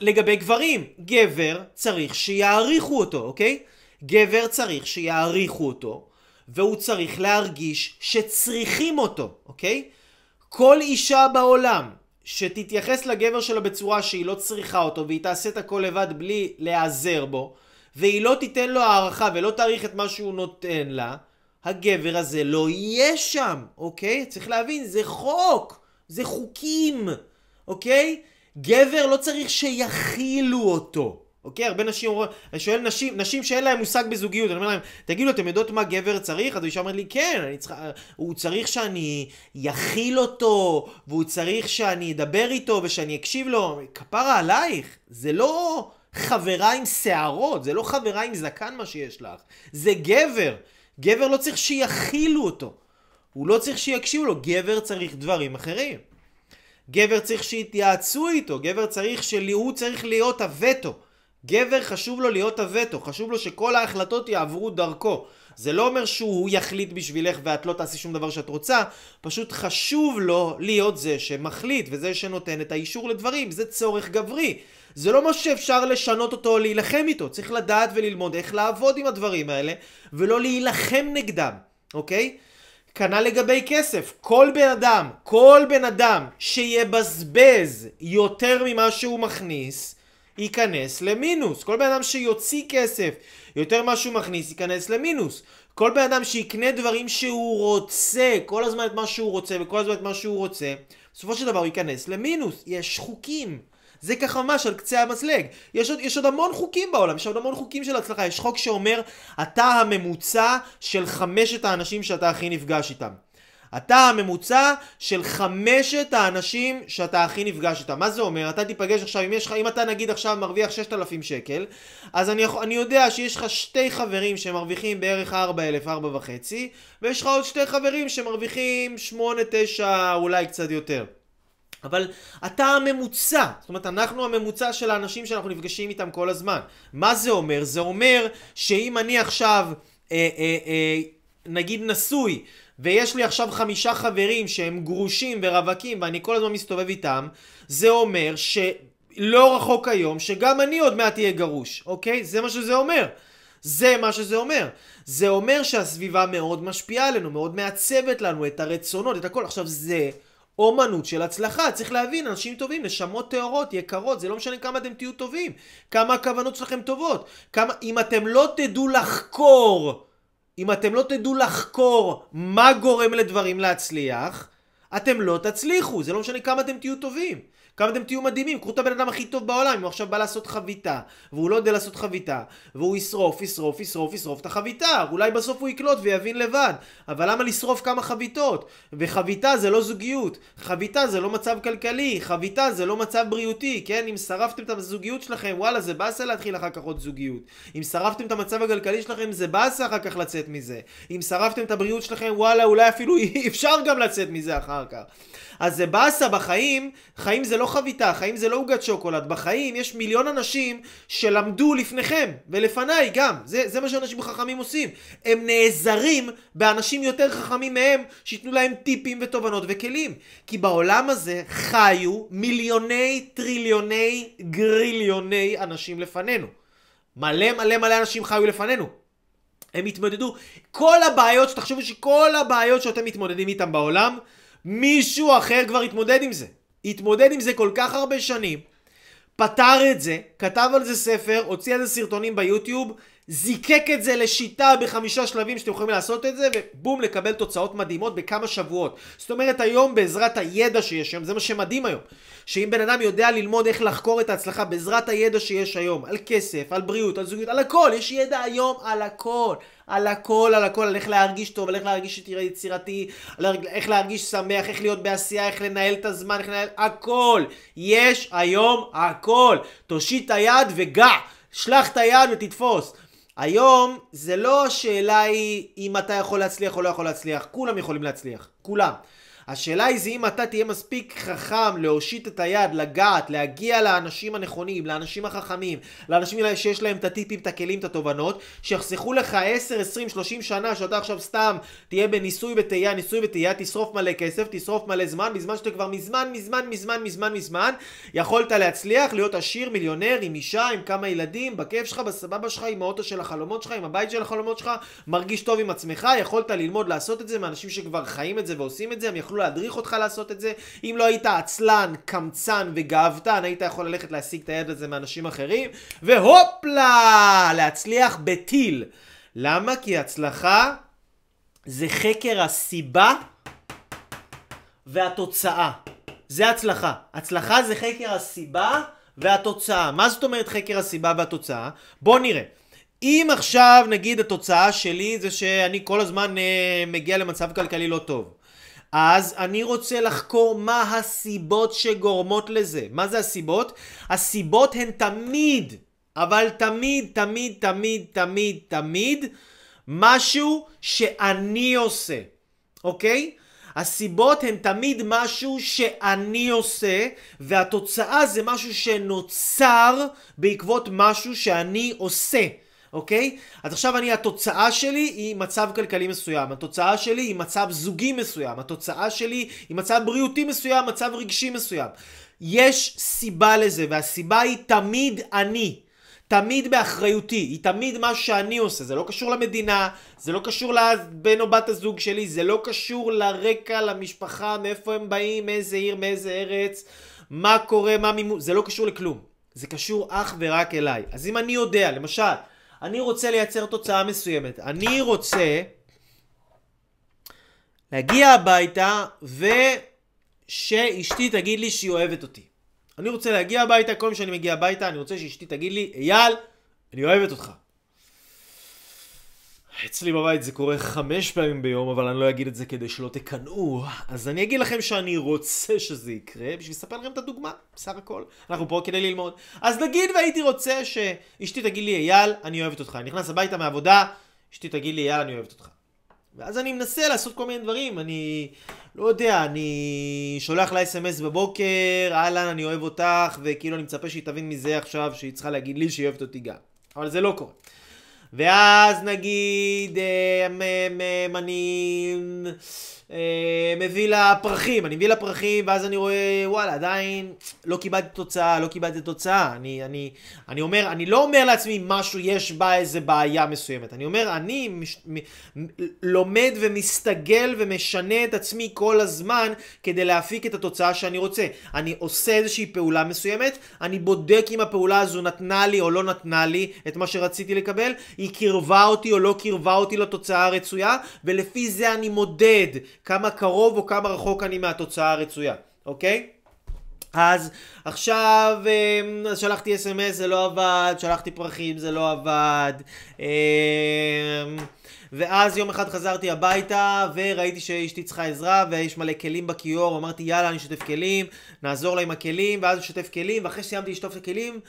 לגבי גברים, גבר צריך שיעריכו אותו, אוקיי? גבר צריך שיעריכו אותו, והוא צריך להרגיש שצריכים אותו, אוקיי? כל אישה בעולם שתתייחס לגבר שלה בצורה שהיא לא צריכה אותו והיא תעשה את הכל לבד בלי להיעזר בו והיא לא תיתן לו הערכה ולא תעריך את מה שהוא נותן לה, הגבר הזה לא יהיה שם, אוקיי? צריך להבין, זה חוק, זה חוקים, אוקיי? גבר לא צריך שיכילו אותו. אוקיי? הרבה נשים אומרות, אני שואל נשים, נשים שאין להם מושג בזוגיות, אני אומר להם, תגידו, אתם יודעות מה גבר צריך? אז האישה אומרת לי, כן, אני צריכה, הוא צריך שאני יכיל אותו, והוא צריך שאני אדבר איתו ושאני אקשיב לו. כפרה עלייך, זה לא חברה עם שערות, זה לא חברה עם זקן מה שיש לך, זה גבר. גבר לא צריך שיכילו אותו. הוא לא צריך שיקשיבו לו, גבר צריך דברים אחרים. גבר צריך שיתייעצו איתו, גבר צריך שהוא צריך להיות הווטו. גבר חשוב לו להיות הווטו, חשוב לו שכל ההחלטות יעברו דרכו. זה לא אומר שהוא יחליט בשבילך ואת לא תעשי שום דבר שאת רוצה, פשוט חשוב לו להיות זה שמחליט וזה שנותן את האישור לדברים, זה צורך גברי. זה לא משהו שאפשר לשנות אותו או להילחם איתו, צריך לדעת וללמוד איך לעבוד עם הדברים האלה ולא להילחם נגדם, אוקיי? כנ"ל לגבי כסף, כל בן אדם, כל בן אדם שיבזבז יותר ממה שהוא מכניס, ייכנס למינוס. כל בן אדם שיוציא כסף יותר ממה שהוא מכניס ייכנס למינוס. כל בן אדם שיקנה דברים שהוא רוצה, כל הזמן את מה שהוא רוצה וכל הזמן את מה שהוא רוצה, בסופו של דבר הוא ייכנס למינוס. יש חוקים. זה ככה ממש על קצה המזלג. יש עוד, יש עוד המון חוקים בעולם, יש עוד המון חוקים של הצלחה. יש חוק שאומר, אתה הממוצע של חמשת האנשים שאתה הכי נפגש איתם. אתה הממוצע של חמשת האנשים שאתה הכי נפגש איתם. מה זה אומר? אתה תיפגש עכשיו, אם, לך, אם אתה נגיד עכשיו מרוויח 6,000 שקל, אז אני, אני יודע שיש לך שתי חברים שמרוויחים בערך 4,000, 4.5, ויש לך עוד שתי חברים שמרוויחים 8, 9, אולי קצת יותר. אבל אתה הממוצע, זאת אומרת אנחנו הממוצע של האנשים שאנחנו נפגשים איתם כל הזמן. מה זה אומר? זה אומר שאם אני עכשיו אה, אה, אה, נגיד נשוי ויש לי עכשיו חמישה חברים שהם גרושים ורווקים ואני כל הזמן מסתובב איתם, זה אומר שלא רחוק היום שגם אני עוד מעט אהיה גרוש, אוקיי? זה מה שזה אומר. זה מה שזה אומר. זה אומר שהסביבה מאוד משפיעה עלינו, מאוד מעצבת לנו את הרצונות, את הכל. עכשיו זה אומנות של הצלחה. צריך להבין, אנשים טובים, נשמות טהורות, יקרות, זה לא משנה כמה אתם תהיו טובים, כמה הכוונות שלכם טובות. כמה, אם אתם לא תדעו לחקור אם אתם לא תדעו לחקור מה גורם לדברים להצליח, אתם לא תצליחו, זה לא משנה כמה אתם תהיו טובים. כמה אתם תהיו מדהימים, קחו את הבן אדם הכי טוב בעולם, אם הוא עכשיו בא לעשות חביתה, והוא לא יודע לעשות חביתה, והוא ישרוף, ישרוף, ישרוף, ישרוף את החביתה, אולי בסוף הוא יקלוט ויבין לבד, אבל למה לשרוף כמה חביתות? וחביתה זה לא זוגיות, חביתה זה לא מצב כלכלי, חביתה זה לא מצב בריאותי, כן? אם שרפתם את הזוגיות שלכם, וואלה, זה באסה להתחיל אחר כך עוד זוגיות. אם שרפתם את המצב הכלכלי שלכם, זה באסה אחר כך לצאת מזה. אם שרפתם את הבריאות שלכם, וואלה, אולי אפילו אפשר גם לצאת מזה אחר כך. אז זה באסה בחיים, חיים זה לא חביתה, חיים זה לא עוגת שוקולד, בחיים יש מיליון אנשים שלמדו לפניכם ולפניי גם, זה, זה מה שאנשים חכמים עושים, הם נעזרים באנשים יותר חכמים מהם שייתנו להם טיפים ותובנות וכלים, כי בעולם הזה חיו מיליוני טריליוני גריליוני אנשים לפנינו, מלא מלא מלא אנשים חיו לפנינו. הם התמודדו, כל הבעיות, שתחשבו שכל הבעיות שאתם מתמודדים איתם בעולם, מישהו אחר כבר התמודד עם זה. התמודד עם זה כל כך הרבה שנים, פתר את זה, כתב על זה ספר, הוציא על זה סרטונים ביוטיוב, זיקק את זה לשיטה בחמישה שלבים שאתם יכולים לעשות את זה, ובום, לקבל תוצאות מדהימות בכמה שבועות. זאת אומרת, היום בעזרת הידע שיש היום, זה מה שמדהים היום, שאם בן אדם יודע ללמוד איך לחקור את ההצלחה בעזרת הידע שיש היום, על כסף, על בריאות, על זוגיות, על הכל, יש ידע היום על הכל. על הכל, על הכל, על איך להרגיש טוב, על איך להרגיש יצירתי, על איך להרגיש שמח, איך להיות בעשייה, איך לנהל את הזמן, איך לנהל... הכל. יש היום הכל. תושיט את היד וגע. שלח את היד ותתפוס. היום זה לא השאלה היא אם אתה יכול להצליח או לא יכול להצליח, כולם יכולים להצליח, כולם. השאלה היא זה אם אתה תהיה מספיק חכם להושיט את היד, לגעת, להגיע לאנשים הנכונים, לאנשים החכמים, לאנשים שיש להם את הטיפים, את הכלים, את התובנות, שיחסכו לך 10, 20, 30 שנה שאתה עכשיו סתם תהיה בניסוי וטעייה, ניסוי וטעייה, תשרוף מלא כסף, תשרוף מלא זמן, בזמן שאתה כבר מזמן, מזמן, מזמן, מזמן, מזמן, יכולת להצליח, להיות עשיר, מיליונר, עם אישה, עם כמה ילדים, בכיף שלך, בסבבה שלך, עם האוטו של החלומות שלך, עם הבית של החלומות שלך, מרגיש טוב עם עצמך, יכולת ללמוד לעשות את זה מאנשים שכבר חיים את זה ועושים את זה, הם יכלו להדריך אותך לעשות את זה. אם לא היית עצלן, קמצן וגאוותן, היית יכול ללכת להשיג את היד הזה מאנשים אחרים, והופלה! להצליח בטיל. למה? כי הצלחה זה חקר הסיבה והתוצאה. זה הצלחה. הצלחה זה חקר הסיבה והתוצאה. מה זאת אומרת חקר הסיבה והתוצאה? בוא נראה. אם עכשיו נגיד התוצאה שלי זה שאני כל הזמן אה, מגיע למצב כלכלי לא טוב. אז אני רוצה לחקור מה הסיבות שגורמות לזה. מה זה הסיבות? הסיבות הן תמיד, אבל תמיד, תמיד, תמיד, תמיד, תמיד, משהו שאני עושה, אוקיי? הסיבות הן תמיד משהו שאני עושה, והתוצאה זה משהו שנוצר בעקבות משהו שאני עושה. אוקיי? אז עכשיו אני, התוצאה שלי היא מצב כלכלי מסוים, התוצאה שלי היא מצב זוגי מסוים, התוצאה שלי היא מצב בריאותי מסוים, מצב רגשי מסוים. יש סיבה לזה, והסיבה היא תמיד אני. תמיד באחריותי, היא תמיד מה שאני עושה, זה לא קשור למדינה, זה לא קשור לבן או בת הזוג שלי, זה לא קשור לרקע, למשפחה, מאיפה הם באים, מאיזה עיר, מאיזה ארץ, מה קורה, מה מימון, זה לא קשור לכלום. זה קשור אך ורק אליי. אז אם אני יודע, למשל, אני רוצה לייצר תוצאה מסוימת. אני רוצה להגיע הביתה ושאשתי תגיד לי שהיא אוהבת אותי. אני רוצה להגיע הביתה, כל פעם שאני מגיע הביתה, אני רוצה שאשתי תגיד לי, אייל, אני אוהבת אותך. אצלי בבית זה קורה חמש פעמים ביום, אבל אני לא אגיד את זה כדי שלא תקנאו. אז אני אגיד לכם שאני רוצה שזה יקרה, בשביל לספר לכם את הדוגמה, בסך הכל. אנחנו פה כדי ללמוד. אז נגיד והייתי רוצה שאשתי תגיד לי, אייל, אני אוהבת אותך. אני נכנס הביתה מהעבודה, אשתי תגיד לי, אייל, אני אוהבת אותך. ואז אני מנסה לעשות כל מיני דברים, אני לא יודע, אני שולח לה אס.אם.אס בבוקר, אהלן, אני אוהב אותך, וכאילו אני מצפה שהיא תבין מזה עכשיו שהיא צריכה להגיד לי שהיא אוהבת אותי גם. אבל זה לא קורה. ואז נגיד, אני אה, מביא לה פרחים, אני מביא לה פרחים, ואז אני רואה, וואלה, עדיין לא קיבלתי תוצאה, לא קיבלתי תוצאה. אני, אני, אני אומר, אני לא אומר לעצמי משהו, יש בה איזה בעיה מסוימת. אני אומר, אני מש, מ, לומד ומסתגל ומשנה את עצמי כל הזמן כדי להפיק את התוצאה שאני רוצה. אני עושה איזושהי פעולה מסוימת, אני בודק אם הפעולה הזו נתנה לי או לא נתנה לי את מה שרציתי לקבל, היא קירבה אותי או לא קירבה אותי לתוצאה הרצויה, ולפי זה אני מודד. כמה קרוב או כמה רחוק אני מהתוצאה הרצויה, אוקיי? אז עכשיו אז שלחתי אס.אם.אס זה לא עבד, שלחתי פרחים זה לא עבד ואז יום אחד חזרתי הביתה וראיתי שאשתי צריכה עזרה ויש מלא כלים בכיור, אמרתי יאללה אני שוטף כלים, נעזור לה עם הכלים ואז שוטף כלים ואחרי שסיימתי לשטוף את הכלים היא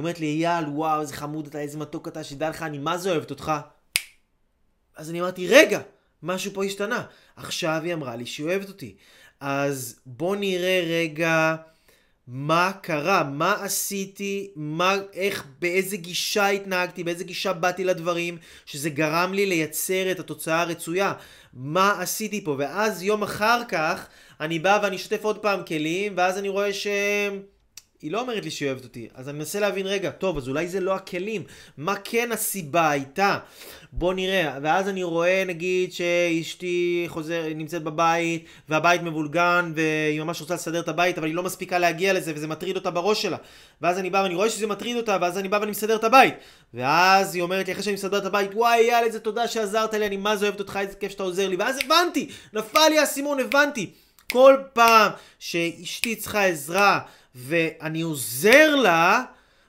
אומרת לי אייל וואו איזה חמוד אתה איזה מתוק אתה שתדע לך אני מה זה אוהבת אותך אז אני אמרתי רגע משהו פה השתנה. עכשיו היא אמרה לי שהיא אוהבת אותי. אז בוא נראה רגע מה קרה, מה עשיתי, מה, איך, באיזה גישה התנהגתי, באיזה גישה באתי לדברים, שזה גרם לי לייצר את התוצאה הרצויה. מה עשיתי פה? ואז יום אחר כך אני בא ואני אשתף עוד פעם כלים, ואז אני רואה ש... היא לא אומרת לי שהיא אוהבת אותי, אז אני מנסה להבין, רגע, טוב, אז אולי זה לא הכלים, מה כן הסיבה הייתה? בוא נראה, ואז אני רואה נגיד שאשתי חוזר, נמצאת בבית, והבית מבולגן, והיא ממש רוצה לסדר את הבית, אבל היא לא מספיקה להגיע לזה, וזה מטריד אותה בראש שלה. ואז אני בא ואני רואה שזה מטריד אותה, ואז אני בא ואני מסדר את הבית. ואז היא אומרת לי, אחרי שאני מסדר את הבית, וואי, יאללה, איזה תודה שעזרת לי, אני מה זה אוהבת אותך, איזה כיף שאתה עוזר לי. ואז הבנתי, נפל לי האסימון, הבנתי. כל פעם שאשתי צריכה עזרה, ואני עוזר לה,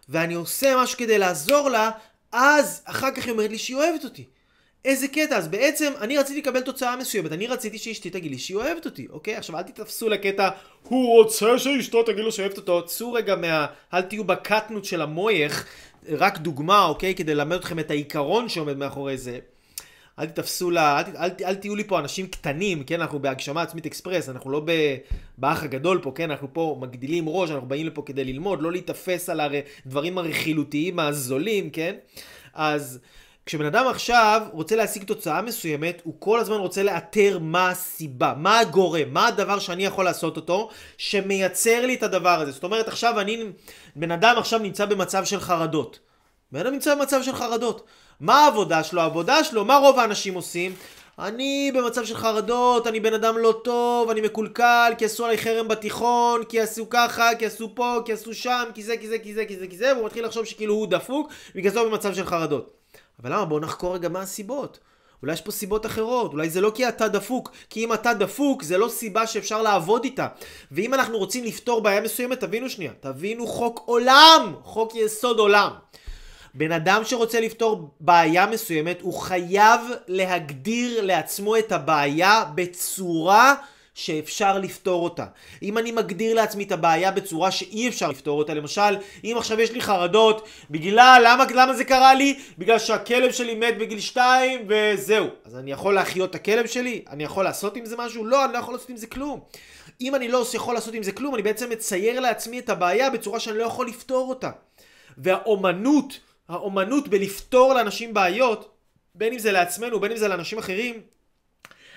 ואני עושה משהו כדי לעזור לה, אז אחר כך היא אומרת לי שהיא אוהבת אותי. איזה קטע, אז בעצם אני רציתי לקבל תוצאה מסוימת, אני רציתי שאשתי תגיד לי שהיא אוהבת אותי, אוקיי? עכשיו אל תתפסו לקטע, הוא רוצה שאשתו תגיד לו שאוהבת אותו, צאו רגע מה... אל תהיו בקטנות של המויך, רק דוגמה, אוקיי? כדי ללמד אתכם את העיקרון שעומד מאחורי זה. אל תתפסו לה, אל, אל, אל תהיו לי פה אנשים קטנים, כן? אנחנו בהגשמה עצמית אקספרס, אנחנו לא באח הגדול פה, כן? אנחנו פה מגדילים ראש, אנחנו באים לפה כדי ללמוד, לא להיתפס על הדברים הרכילותיים הזולים, כן? אז כשבן אדם עכשיו רוצה להשיג תוצאה מסוימת, הוא כל הזמן רוצה לאתר מה הסיבה, מה הגורם, מה הדבר שאני יכול לעשות אותו, שמייצר לי את הדבר הזה. זאת אומרת, עכשיו אני, בן אדם עכשיו נמצא במצב של חרדות. בן אדם נמצא במצב של חרדות. מה העבודה שלו? העבודה שלו, מה רוב האנשים עושים? אני במצב של חרדות, אני בן אדם לא טוב, אני מקולקל, כי עשו עליי חרם בתיכון, כי עשו ככה, כי עשו פה, כי עשו שם, כי זה, כי זה, כי זה, כי זה, כי זה, והוא מתחיל לחשוב שכאילו הוא דפוק, בגלל זה הוא במצב של חרדות. אבל למה? בואו נחקור רגע מה הסיבות. אולי יש פה סיבות אחרות, אולי זה לא כי אתה דפוק, כי אם אתה דפוק זה לא סיבה שאפשר לעבוד איתה. ואם אנחנו רוצים לפתור בעיה מסוימת, תבינו שנייה, תבינו חוק עולם, חוק יסוד עולם. בן אדם שרוצה לפתור בעיה מסוימת, הוא חייב להגדיר לעצמו את הבעיה בצורה שאפשר לפתור אותה. אם אני מגדיר לעצמי את הבעיה בצורה שאי אפשר לפתור אותה, למשל, אם עכשיו יש לי חרדות, בגלל, למה, למה זה קרה לי? בגלל שהכלב שלי מת בגיל 2 וזהו. אז אני יכול להחיות את הכלב שלי? אני יכול לעשות עם זה משהו? לא, אני לא יכול לעשות עם זה כלום. אם אני לא יכול לעשות עם זה כלום, אני בעצם מצייר לעצמי את הבעיה בצורה שאני לא יכול לפתור אותה. והאומנות האומנות בלפתור לאנשים בעיות, בין אם זה לעצמנו, בין אם זה לאנשים אחרים,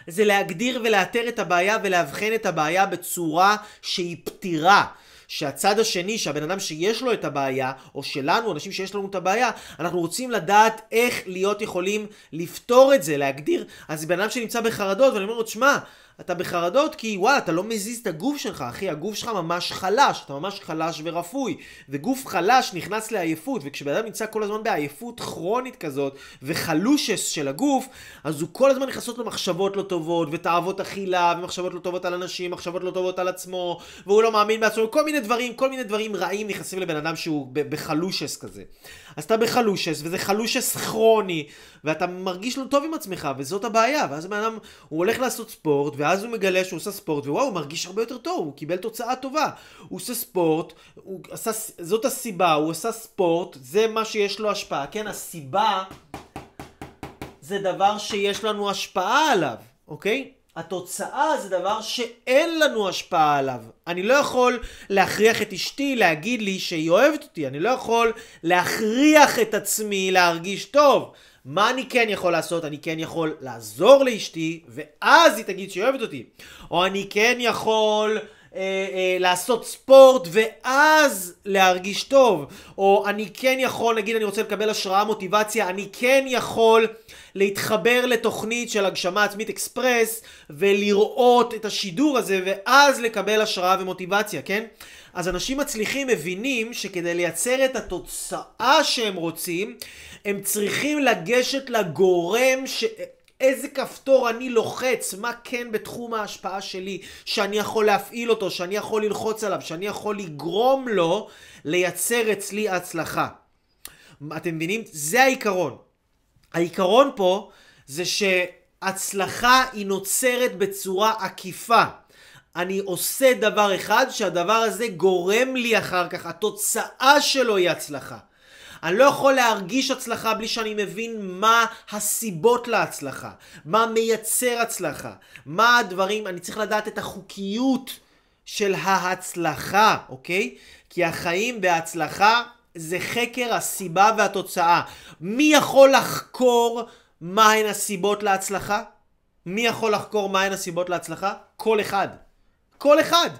זה להגדיר ולאתר את הבעיה ולאבחן את הבעיה בצורה שהיא פתירה. שהצד השני, שהבן אדם שיש לו את הבעיה, או שלנו, אנשים שיש לנו את הבעיה, אנחנו רוצים לדעת איך להיות יכולים לפתור את זה, להגדיר. אז בן אדם שנמצא בחרדות, ואני אומר לו, תשמע, אתה בחרדות כי וואלה, אתה לא מזיז את הגוף שלך, אחי, הגוף שלך ממש חלש, אתה ממש חלש ורפוי. וגוף חלש נכנס לעייפות, וכשבן אדם נמצא כל הזמן בעייפות כרונית כזאת, וחלושס של הגוף, אז הוא כל הזמן נכנסות לו מחשבות לא טובות, ותאוות אכילה, ומחשבות לא טובות על אנשים, מחשבות לא טובות על עצמו, והוא לא מאמין בעצמו, כל מיני דברים, כל מיני דברים רעים נכנסים לבן אדם שהוא בחלושס כזה. אז אתה בחלושס, וזה חלושס כרוני, ואתה מרגיש לא טוב עם עצמך, וזאת הבעיה. ואז בן אדם, הוא הולך לעשות ספורט, ואז הוא מגלה שהוא עושה ספורט, ווואו, הוא מרגיש הרבה יותר טוב, הוא קיבל תוצאה טובה. הוא עושה ספורט, הוא עשה, זאת הסיבה, הוא עשה ספורט, זה מה שיש לו השפעה. כן, הסיבה זה דבר שיש לנו השפעה עליו, אוקיי? התוצאה זה דבר שאין לנו השפעה עליו. אני לא יכול להכריח את אשתי להגיד לי שהיא אוהבת אותי. אני לא יכול להכריח את עצמי להרגיש טוב. מה אני כן יכול לעשות? אני כן יכול לעזור לאשתי, ואז היא תגיד שהיא אוהבת אותי. או אני כן יכול... אה, אה, לעשות ספורט ואז להרגיש טוב. או אני כן יכול, נגיד אני רוצה לקבל השראה, מוטיבציה, אני כן יכול להתחבר לתוכנית של הגשמה עצמית אקספרס ולראות את השידור הזה ואז לקבל השראה ומוטיבציה, כן? אז אנשים מצליחים מבינים שכדי לייצר את התוצאה שהם רוצים, הם צריכים לגשת לגורם ש... איזה כפתור אני לוחץ, מה כן בתחום ההשפעה שלי, שאני יכול להפעיל אותו, שאני יכול ללחוץ עליו, שאני יכול לגרום לו לייצר אצלי הצלחה. אתם מבינים? זה העיקרון. העיקרון פה זה שהצלחה היא נוצרת בצורה עקיפה. אני עושה דבר אחד שהדבר הזה גורם לי אחר כך, התוצאה שלו היא הצלחה. אני לא יכול להרגיש הצלחה בלי שאני מבין מה הסיבות להצלחה, מה מייצר הצלחה, מה הדברים, אני צריך לדעת את החוקיות של ההצלחה, אוקיי? כי החיים בהצלחה זה חקר הסיבה והתוצאה. מי יכול לחקור מהן הסיבות להצלחה? מי יכול לחקור מהן הסיבות להצלחה? כל אחד. כל אחד.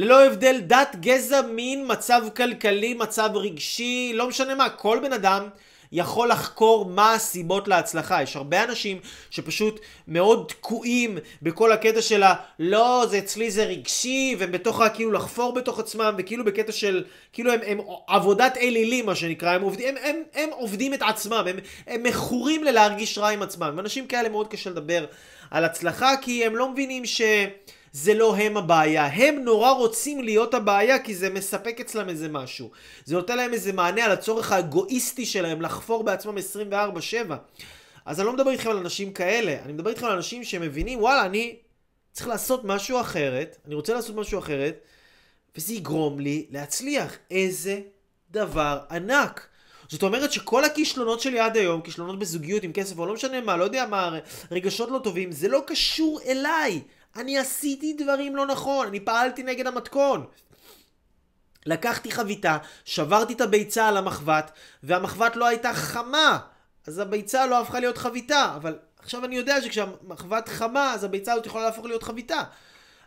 ללא הבדל דת, גזע, מין, מצב כלכלי, מצב רגשי, לא משנה מה, כל בן אדם יכול לחקור מה הסיבות להצלחה. יש הרבה אנשים שפשוט מאוד תקועים בכל הקטע של ה... לא, זה אצלי זה רגשי, והם בתוך ה... כאילו לחפור בתוך עצמם, וכאילו בקטע של... כאילו הם, הם עבודת אלילים, מה שנקרא, הם עובדים, הם, הם, הם עובדים את עצמם, הם, הם מכורים ללהרגיש רע עם עצמם. ואנשים כאלה מאוד קשה לדבר על הצלחה, כי הם לא מבינים ש... זה לא הם הבעיה. הם נורא רוצים להיות הבעיה כי זה מספק אצלם איזה משהו. זה נותן להם איזה מענה על הצורך האגואיסטי שלהם לחפור בעצמם 24-7. אז אני לא מדבר איתכם על אנשים כאלה, אני מדבר איתכם על אנשים שמבינים, וואלה, אני צריך לעשות משהו אחרת, אני רוצה לעשות משהו אחרת, וזה יגרום לי להצליח. איזה דבר ענק. זאת אומרת שכל הכישלונות שלי עד היום, כישלונות בזוגיות עם כסף או לא משנה מה, לא יודע מה, רגשות לא טובים, זה לא קשור אליי. אני עשיתי דברים לא נכון, אני פעלתי נגד המתכון. לקחתי חביתה, שברתי את הביצה על המחבת, והמחבת לא הייתה חמה, אז הביצה לא הפכה להיות חביתה, אבל עכשיו אני יודע שכשהמחבת חמה, אז הביצה הזאת יכולה להפוך להיות חביתה.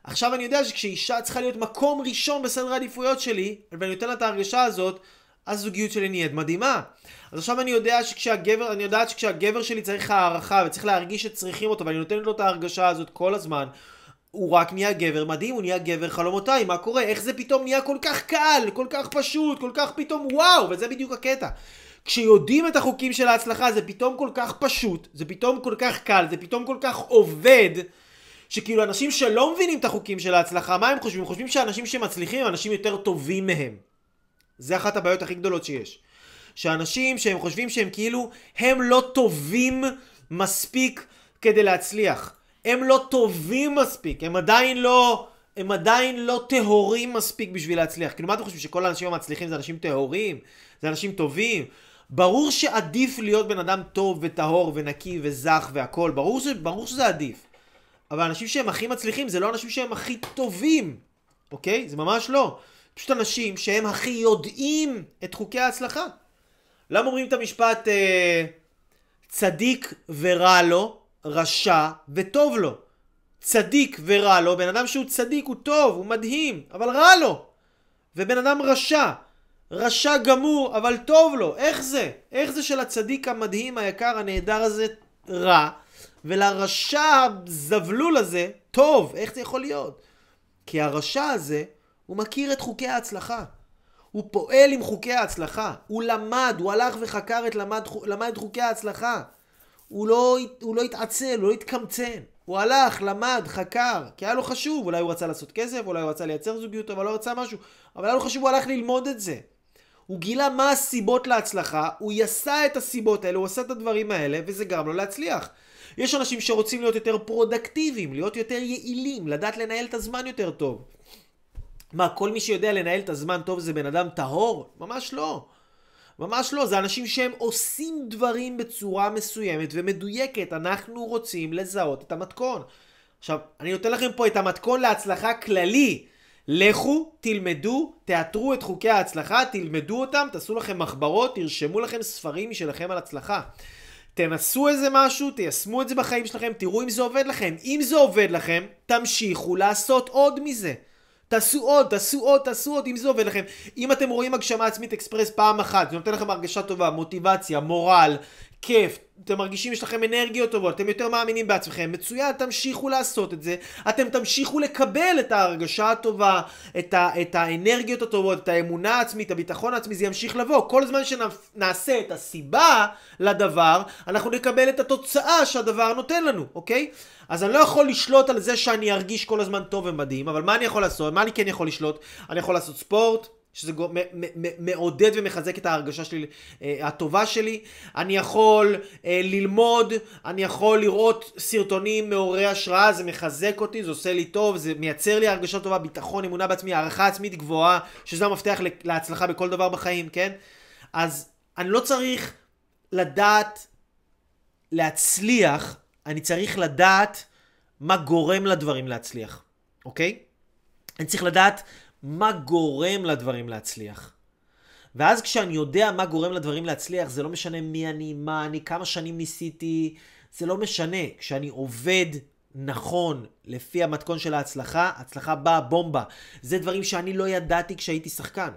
עכשיו אני יודע שכשאישה צריכה להיות מקום ראשון בסדר העדיפויות שלי, ואני נותן לה את ההרגשה הזאת, הזוגיות שלי נהיית מדהימה. אז עכשיו אני יודע שכשהגבר, אני יודעת שכשהגבר שלי צריך הערכה וצריך להרגיש שצריכים אותו ואני נותנת לו את ההרגשה הזאת כל הזמן, הוא רק נהיה גבר מדהים, הוא נהיה גבר חלומותיי, מה קורה? איך זה פתאום נהיה כל כך קל, כל כך פשוט, כל כך פתאום וואו, וזה בדיוק הקטע. כשיודעים את החוקים של ההצלחה זה פתאום כל כך פשוט, זה פתאום כל כך קל, זה פתאום כל כך עובד, שכאילו אנשים שלא מבינים את החוקים של ההצלחה, מה הם חושבים? הם חושבים שאנשים שמצליחים הם אנשים יותר טובים מהם. זה אחת הבעיות הכי גדולות שיש. שאנשים שהם חושבים שהם כאילו, הם לא טובים מספיק כדי להצליח. הם לא טובים מספיק, הם עדיין לא... הם עדיין לא טהורים מספיק בשביל להצליח. כאילו, מה אתם חושבים, שכל האנשים המצליחים זה אנשים טהורים? זה אנשים טובים? ברור שעדיף להיות בן אדם טוב וטהור ונקי וזך והכל, ברור. ברור שזה עדיף. אבל אנשים שהם הכי מצליחים זה לא אנשים שהם הכי טובים, אוקיי? זה ממש לא. פשוט אנשים שהם הכי יודעים את חוקי ההצלחה. למה אומרים את המשפט אה, צדיק ורע לו, רשע וטוב לו? צדיק ורע לו, בן אדם שהוא צדיק הוא טוב, הוא מדהים, אבל רע לו. ובן אדם רשע, רשע גמור, אבל טוב לו. איך זה? איך זה שלצדיק המדהים, היקר, הנהדר הזה רע, ולרשע הזבלול הזה טוב. איך זה יכול להיות? כי הרשע הזה, הוא מכיר את חוקי ההצלחה. הוא פועל עם חוקי ההצלחה. הוא למד, הוא הלך וחקר את למד, למד את חוקי ההצלחה. הוא לא, הוא לא התעצל, הוא לא התקמצן. הוא הלך, למד, חקר, כי היה לו חשוב. אולי הוא רצה לעשות כסף, אולי הוא רצה לייצר זוגיות, אבל לא רצה משהו. אבל היה לו חשוב, הוא הלך ללמוד את זה. הוא גילה מה הסיבות להצלחה, הוא יסע את הסיבות האלה, הוא עשה את הדברים האלה, וזה גרם לו להצליח. יש אנשים שרוצים להיות יותר פרודקטיביים, להיות יותר יעילים, לדעת לנהל את הזמן יותר טוב. מה, כל מי שיודע לנהל את הזמן טוב זה בן אדם טהור? ממש לא. ממש לא, זה אנשים שהם עושים דברים בצורה מסוימת ומדויקת. אנחנו רוצים לזהות את המתכון. עכשיו, אני נותן לכם פה את המתכון להצלחה כללי. לכו, תלמדו, תאתרו את חוקי ההצלחה, תלמדו אותם, תעשו לכם מחברות, תרשמו לכם ספרים משלכם על הצלחה. תנסו איזה משהו, תיישמו את זה בחיים שלכם, תראו אם זה עובד לכם. אם זה עובד לכם, תמשיכו לעשות עוד מזה. תעשו עוד, תעשו עוד, תעשו עוד, אם זה עובד לכם. אם אתם רואים הגשמה עצמית אקספרס פעם אחת, זה נותן לכם הרגשה טובה, מוטיבציה, מורל, כיף, אתם מרגישים יש לכם אנרגיות טובות, אתם יותר מאמינים בעצמכם, מצוין, תמשיכו לעשות את זה, אתם תמשיכו לקבל את ההרגשה הטובה, את, ה, את האנרגיות הטובות, את האמונה העצמית, הביטחון העצמי, זה ימשיך לבוא. כל זמן שנעשה את הסיבה לדבר, אנחנו נקבל את התוצאה שהדבר נותן לנו, אוקיי? אז אני לא יכול לשלוט על זה שאני ארגיש כל הזמן טוב ומדהים, אבל מה אני יכול לעשות? מה אני כן יכול לשלוט? אני יכול לעשות ספורט, שזה מעודד ומחזק את ההרגשה שלי, אה, הטובה שלי. אני יכול אה, ללמוד, אני יכול לראות סרטונים מעוררי השראה, זה מחזק אותי, זה עושה לי טוב, זה מייצר לי הרגשה טובה, ביטחון, אמונה בעצמי, הערכה עצמית גבוהה, שזה המפתח להצלחה בכל דבר בחיים, כן? אז אני לא צריך לדעת להצליח, אני צריך לדעת מה גורם לדברים להצליח, אוקיי? אני צריך לדעת מה גורם לדברים להצליח. ואז כשאני יודע מה גורם לדברים להצליח, זה לא משנה מי אני, מה אני, כמה שנים ניסיתי, זה לא משנה. כשאני עובד נכון, לפי המתכון של ההצלחה, הצלחה באה בומבה. זה דברים שאני לא ידעתי כשהייתי שחקן.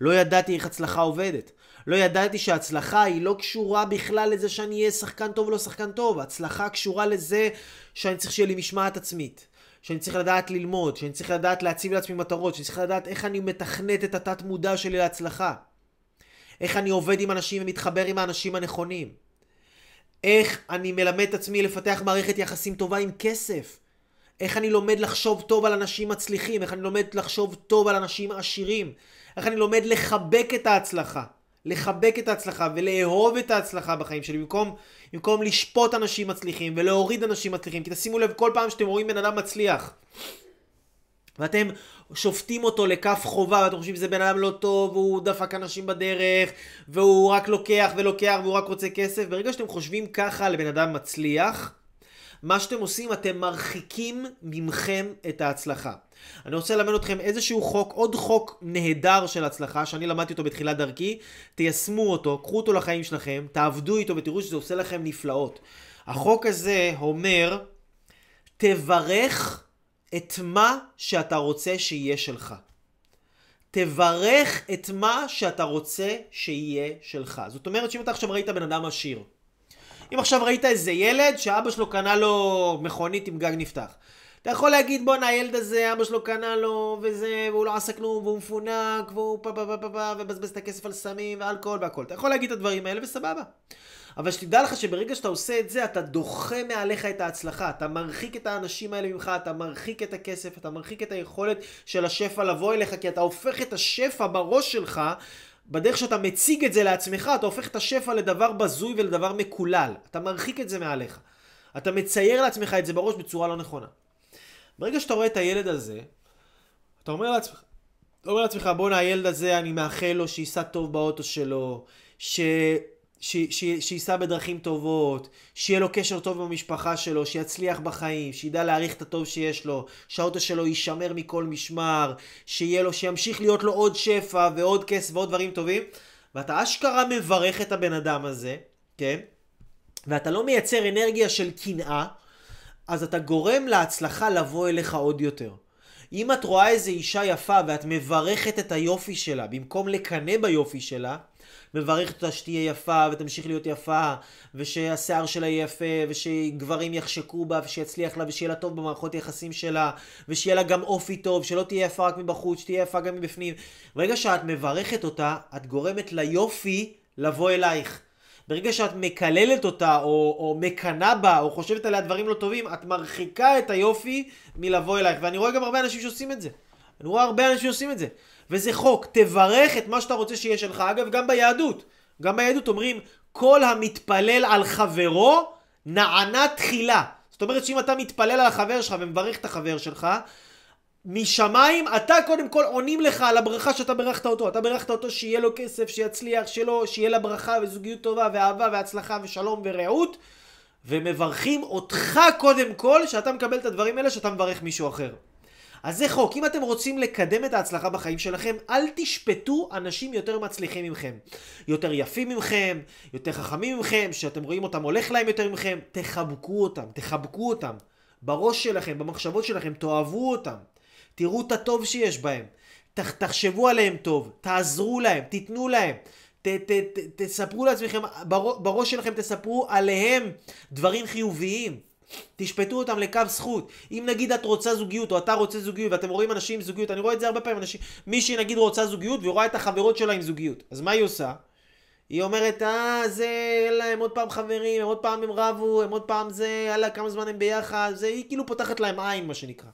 לא ידעתי איך הצלחה עובדת. לא ידעתי שהצלחה היא לא קשורה בכלל לזה שאני אהיה שחקן טוב או לא שחקן טוב. הצלחה קשורה לזה שאני צריך שיהיה לי משמעת עצמית. שאני צריך לדעת ללמוד, שאני צריך לדעת להציב לעצמי מטרות, שאני צריך לדעת איך אני מתכנת את התת מודע שלי להצלחה. איך אני עובד עם אנשים ומתחבר עם האנשים הנכונים. איך אני מלמד את עצמי לפתח מערכת יחסים טובה עם כסף. איך אני לומד לחשוב טוב על אנשים מצליחים, איך אני לומד לחשוב טוב על אנשים עשירים. איך אני לומד לחבק את ההצלחה. לחבק את ההצלחה ולאהוב את ההצלחה בחיים שלי במקום, במקום לשפוט אנשים מצליחים ולהוריד אנשים מצליחים כי תשימו לב כל פעם שאתם רואים בן אדם מצליח ואתם שופטים אותו לכף חובה ואתם חושבים שזה בן אדם לא טוב והוא דפק אנשים בדרך והוא רק לוקח ולוקח והוא רק רוצה כסף ברגע שאתם חושבים ככה על אדם מצליח מה שאתם עושים אתם מרחיקים ממכם את ההצלחה אני רוצה ללמד אתכם איזשהו חוק, עוד חוק נהדר של הצלחה, שאני למדתי אותו בתחילת דרכי, תיישמו אותו, קחו אותו לחיים שלכם, תעבדו איתו ותראו שזה עושה לכם נפלאות. החוק הזה אומר, תברך את מה שאתה רוצה שיהיה שלך. תברך את מה שאתה רוצה שיהיה שלך. זאת אומרת שאם אתה עכשיו ראית בן אדם עשיר, אם עכשיו ראית איזה ילד שאבא שלו קנה לו מכונית עם גג נפתח, אתה יכול להגיד בואנה הילד הזה אבא שלו קנה לו וזה והוא לא עשה כלום והוא מפונק והוא פה פה פה פה פה ובזבז את הכסף על סמים ואלכוהול והכל. אתה יכול להגיד את הדברים האלה וסבבה. אבל שתדע לך שברגע שאתה עושה את זה אתה דוחה מעליך את ההצלחה. אתה מרחיק את האנשים האלה ממך, אתה מרחיק את הכסף, אתה מרחיק את היכולת של השפע לבוא אליך כי אתה הופך את השפע בראש שלך בדרך שאתה מציג את זה לעצמך, אתה הופך את השפע לדבר בזוי ולדבר מקולל. אתה מרחיק את זה מעליך. אתה מצייר לעצמך את זה בראש בצורה לא נכונה. ברגע שאתה רואה את הילד הזה, אתה אומר לעצמך, אתה אומר לעצמך, בואנה הילד הזה, אני מאחל לו שייסע טוב באוטו שלו, ש... שייסע בדרכים טובות, שיהיה לו קשר טוב במשפחה שלו, שיצליח בחיים, שידע להעריך את הטוב שיש לו, שהאוטו שלו יישמר מכל משמר, שיהיה לו, שימשיך להיות לו עוד שפע ועוד כסף ועוד דברים טובים, ואתה אשכרה מברך את הבן אדם הזה, כן? ואתה לא מייצר אנרגיה של קנאה, אז אתה גורם להצלחה לבוא אליך עוד יותר. אם את רואה איזה אישה יפה ואת מברכת את היופי שלה, במקום לקנא ביופי שלה, מברכת אותה שתהיה יפה ותמשיך להיות יפה, ושהשיער שלה יהיה יפה, ושגברים יחשקו בה, ושיצליח לה, ושיהיה לה טוב במערכות יחסים שלה, ושיהיה לה גם אופי טוב, שלא תהיה יפה רק מבחוץ, שתהיה יפה גם מבפנים. ברגע שאת מברכת אותה, את גורמת ליופי לבוא אלייך. ברגע שאת מקללת אותה, או, או מקנאה בה, או חושבת עליה דברים לא טובים, את מרחיקה את היופי מלבוא אלייך. ואני רואה גם הרבה אנשים שעושים את זה. אני רואה הרבה אנשים שעושים את זה. וזה חוק, תברך את מה שאתה רוצה שיהיה שלך. אגב, גם ביהדות. גם ביהדות אומרים, כל המתפלל על חברו, נענה תחילה. זאת אומרת שאם אתה מתפלל על החבר שלך ומברך את החבר שלך, משמיים, אתה קודם כל עונים לך על הברכה שאתה ברכת אותו. אתה ברכת אותו שיהיה לו כסף, שיצליח, שלו, שיהיה לה ברכה וזוגיות טובה ואהבה והצלחה ושלום ורעות. ומברכים אותך קודם כל, שאתה מקבל את הדברים האלה, שאתה מברך מישהו אחר. אז זה חוק, אם אתם רוצים לקדם את ההצלחה בחיים שלכם, אל תשפטו אנשים יותר מצליחים ממכם. יותר יפים ממכם, יותר חכמים ממכם, שאתם רואים אותם הולך להם יותר ממכם, תחבקו אותם, תחבקו אותם. בראש שלכם, במחשבות שלכם, תאהבו אותם. תראו את הטוב שיש בהם. תחשבו עליהם טוב, תעזרו להם, תיתנו להם. ת, ת, ת, תספרו לעצמכם, בראש שלכם תספרו עליהם דברים חיוביים. תשפטו אותם לקו זכות. אם נגיד את רוצה זוגיות, או אתה רוצה זוגיות, ואתם רואים אנשים עם זוגיות, אני רואה את זה הרבה פעמים, אנשים, מישהי נגיד רוצה זוגיות, והיא רואה את החברות שלה עם זוגיות. אז מה היא עושה? היא אומרת, אה, זה, יאללה, הם עוד פעם חברים, הם עוד פעם הם רבו, הם עוד פעם זה, יאללה, כמה זמן הם ביחד, זה, היא כאילו פותחת להם עין, מה שנקרא.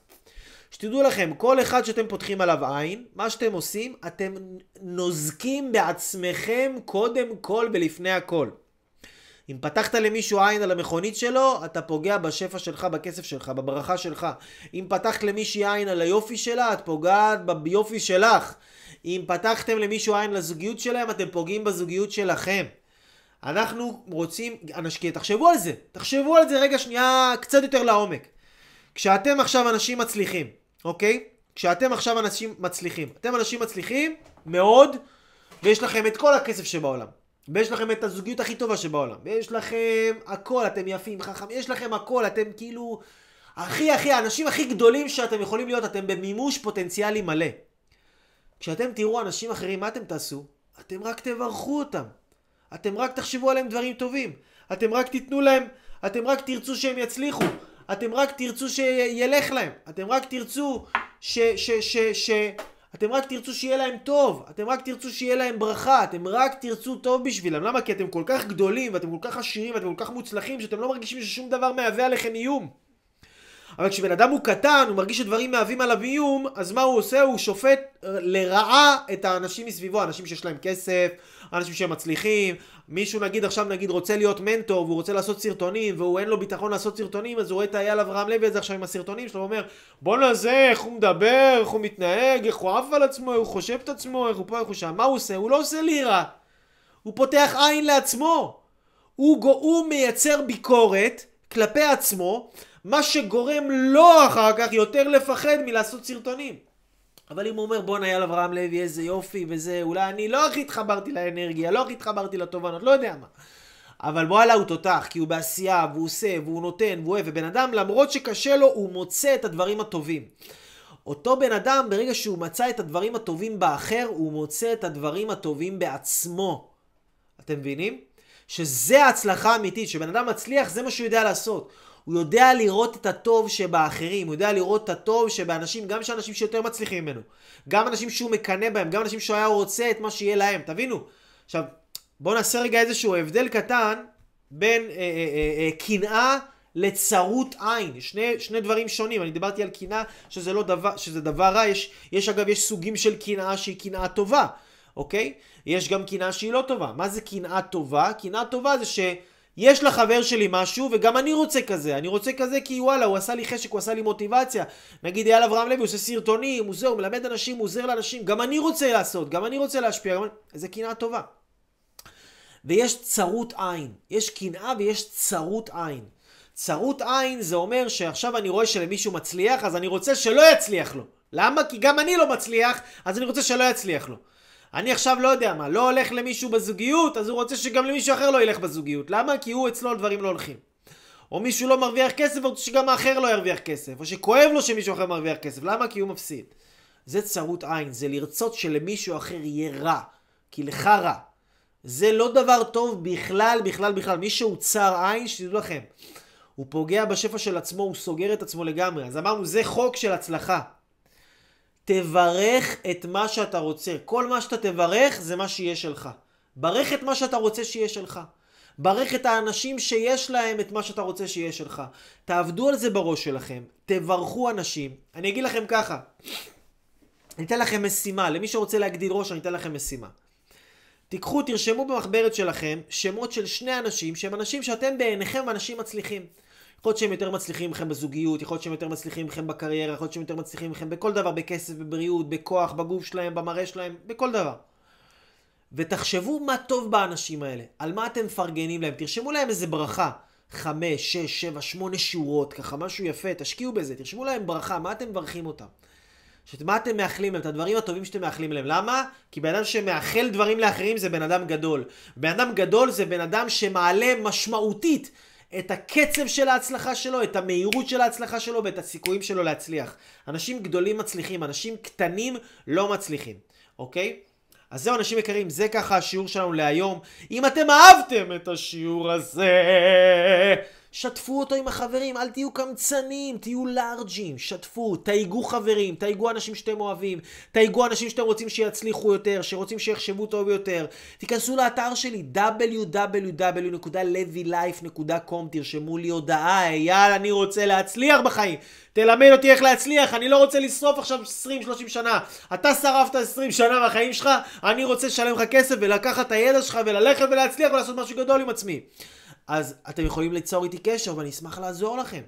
שתדעו לכם, כל אחד שאתם פותחים עליו עין, מה שאתם עושים, אתם נוזקים בעצמכם קודם כל ולפני הכל. אם פתחת למישהו עין על המכונית שלו, אתה פוגע בשפע שלך, בכסף שלך, בברכה שלך. אם פתחת למישהי עין על היופי שלה, את פוגעת ביופי שלך. אם פתחתם למישהו עין לזוגיות שלהם, אתם פוגעים בזוגיות שלכם. אנחנו רוצים, אנשים, תחשבו על זה, תחשבו על זה רגע שנייה קצת יותר לעומק. כשאתם עכשיו אנשים מצליחים, אוקיי? כשאתם עכשיו אנשים מצליחים, אתם אנשים מצליחים מאוד, ויש לכם את כל הכסף שבעולם. ויש לכם את הזוגיות הכי טובה שבעולם. ויש לכם הכל, אתם יפים, חכמים, יש לכם הכל, אתם כאילו... הכי הכי, האנשים הכי גדולים שאתם יכולים להיות, אתם במימוש פוטנציאלי מלא. כשאתם תראו אנשים אחרים, מה אתם תעשו? אתם רק תברכו אותם. אתם רק תחשבו עליהם דברים טובים. אתם רק תיתנו להם, אתם רק תרצו שהם יצליחו. אתם רק תרצו שילך להם. אתם רק תרצו ש... ש... ש... ש... אתם רק תרצו שיהיה להם טוב, אתם רק תרצו שיהיה להם ברכה, אתם רק תרצו טוב בשבילם. למה? כי אתם כל כך גדולים, ואתם כל כך עשירים, ואתם כל כך מוצלחים, שאתם לא מרגישים ששום דבר מהווה עליכם איום. אבל כשבן אדם הוא קטן, הוא מרגיש שדברים מהווים עליו איום, אז מה הוא עושה? הוא שופט לרעה את האנשים מסביבו, אנשים שיש להם כסף, אנשים שהם מצליחים, מישהו נגיד עכשיו נגיד רוצה להיות מנטור והוא רוצה לעשות סרטונים והוא אין לו ביטחון לעשות סרטונים אז הוא רואה את אייל אברהם לוי הזה עכשיו עם הסרטונים שלו ואומר בואנה זה איך הוא מדבר איך הוא מתנהג איך הוא עף על עצמו איך הוא חושב את עצמו איך הוא פה איך הוא שם מה הוא עושה? הוא לא עושה לירה הוא פותח עין לעצמו הוא, הוא מייצר ביקורת כלפי עצמו מה שגורם לו אחר כך יותר לפחד מלעשות סרטונים אבל אם הוא אומר בואנה יאללה אברהם לוי איזה יופי וזה אולי אני לא הכי התחברתי לאנרגיה, לא הכי התחברתי לתובנות, לא יודע מה. אבל וואלה הוא תותח, כי הוא בעשייה, והוא עושה, והוא נותן, והוא אוהב, ובן אדם למרות שקשה לו, הוא מוצא את הדברים הטובים. אותו בן אדם, ברגע שהוא מצא את הדברים הטובים באחר, הוא מוצא את הדברים הטובים בעצמו. אתם מבינים? שזה ההצלחה האמיתית, שבן אדם מצליח, זה מה שהוא יודע לעשות. הוא יודע לראות את הטוב שבאחרים, הוא יודע לראות את הטוב שבאנשים, גם שאנשים שיותר מצליחים ממנו, גם אנשים שהוא מקנא בהם, גם אנשים שהוא היה רוצה את מה שיהיה להם, תבינו. עכשיו, בואו נעשה רגע איזשהו הבדל קטן בין אה, אה, אה, אה, לצרות עין, שני, שני דברים שונים, אני דיברתי על קנאה שזה לא דבר, שזה דבר רע, יש, יש אגב, יש סוגים של קנאה שהיא קנאה טובה, אוקיי? יש גם קנאה שהיא לא טובה. מה זה קנאה טובה? קנאה טובה זה ש... יש לחבר שלי משהו, וגם אני רוצה כזה. אני רוצה כזה כי וואלה, הוא עשה לי חשק, הוא עשה לי מוטיבציה. נגיד אייל אברהם לוי, הוא עושה סרטונים, הוא זה, הוא מלמד אנשים, הוא עוזר לאנשים. גם אני רוצה לעשות, גם אני רוצה להשפיע. גם... זה קנאה טובה. ויש צרות עין. יש קנאה ויש צרות עין. צרות עין זה אומר שעכשיו אני רואה שלמישהו מצליח, אז אני רוצה שלא יצליח לו. למה? כי גם אני לא מצליח, אז אני רוצה שלא יצליח לו. אני עכשיו לא יודע מה, לא הולך למישהו בזוגיות, אז הוא רוצה שגם למישהו אחר לא ילך בזוגיות. למה? כי הוא אצלו דברים לא הולכים. או מישהו לא מרוויח כסף ורוצה שגם האחר לא ירוויח כסף, או שכואב לו שמישהו אחר מרוויח כסף. למה? כי הוא מפסיד. זה צרות עין, זה לרצות שלמישהו אחר יהיה רע, כי לך רע. זה לא דבר טוב בכלל, בכלל, בכלל. מי שהוא צר עין, שתדעו לכם, הוא פוגע בשפע של עצמו, הוא סוגר את עצמו לגמרי. אז אמרנו, זה חוק של הצלחה. תברך את מה שאתה רוצה. כל מה שאתה תברך זה מה שיהיה שלך. ברך את מה שאתה רוצה שיהיה שלך. ברך את האנשים שיש להם את מה שאתה רוצה שיהיה שלך. תעבדו על זה בראש שלכם. תברכו אנשים. אני אגיד לכם ככה. אני אתן לכם משימה. למי שרוצה להגדיל ראש, אני אתן לכם משימה. תיקחו, תרשמו במחברת שלכם שמות של שני אנשים שהם אנשים שאתם בעיניכם אנשים מצליחים. יכול להיות שהם יותר מצליחים מכם בזוגיות, יכול להיות שהם יותר מצליחים מכם בקריירה, יכול להיות שהם יותר מצליחים מכם בכל דבר, בכסף, בבריאות, בכוח, בגוף שלהם, במראה שלהם, בכל דבר. ותחשבו מה טוב באנשים האלה, על מה אתם מפרגנים להם, תרשמו להם איזה ברכה. חמש, שש, שבע, שמונה שורות, ככה משהו יפה, תשקיעו בזה, תרשמו להם ברכה, מה אתם מברכים אותם? מה אתם מאחלים להם? את הדברים הטובים שאתם מאחלים להם. למה? כי בן אדם שמאחל דברים לאחרים זה בן אדם גדול. בן אדם גדול זה בן אדם שמעלה משמעותית את הקצב של ההצלחה שלו, את המהירות של ההצלחה שלו ואת הסיכויים שלו להצליח. אנשים גדולים מצליחים, אנשים קטנים לא מצליחים, אוקיי? אז זהו אנשים יקרים, זה ככה השיעור שלנו להיום. אם אתם אהבתם את השיעור הזה, שתפו אותו עם החברים, אל תהיו קמצנים, תהיו לארג'ים, שתפו, תייגו חברים, תייגו אנשים שאתם אוהבים, תייגו אנשים שאתם רוצים שיצליחו יותר, שרוצים שיחשבו טוב יותר. תיכנסו לאתר שלי www.levylife.com, תרשמו לי הודעה, אייל, אני רוצה להצליח בחיים. תלמד אותי איך להצליח, אני לא רוצה לשרוף עכשיו 20-30 שנה. אתה שרפת 20 שנה מהחיים שלך, אני רוצה לשלם לך כסף ולקחת את הידע שלך וללכת ולהצליח ולעשות משהו גדול עם עצמי. אז אתם יכולים ליצור איתי קשר ואני אשמח לעזור לכם.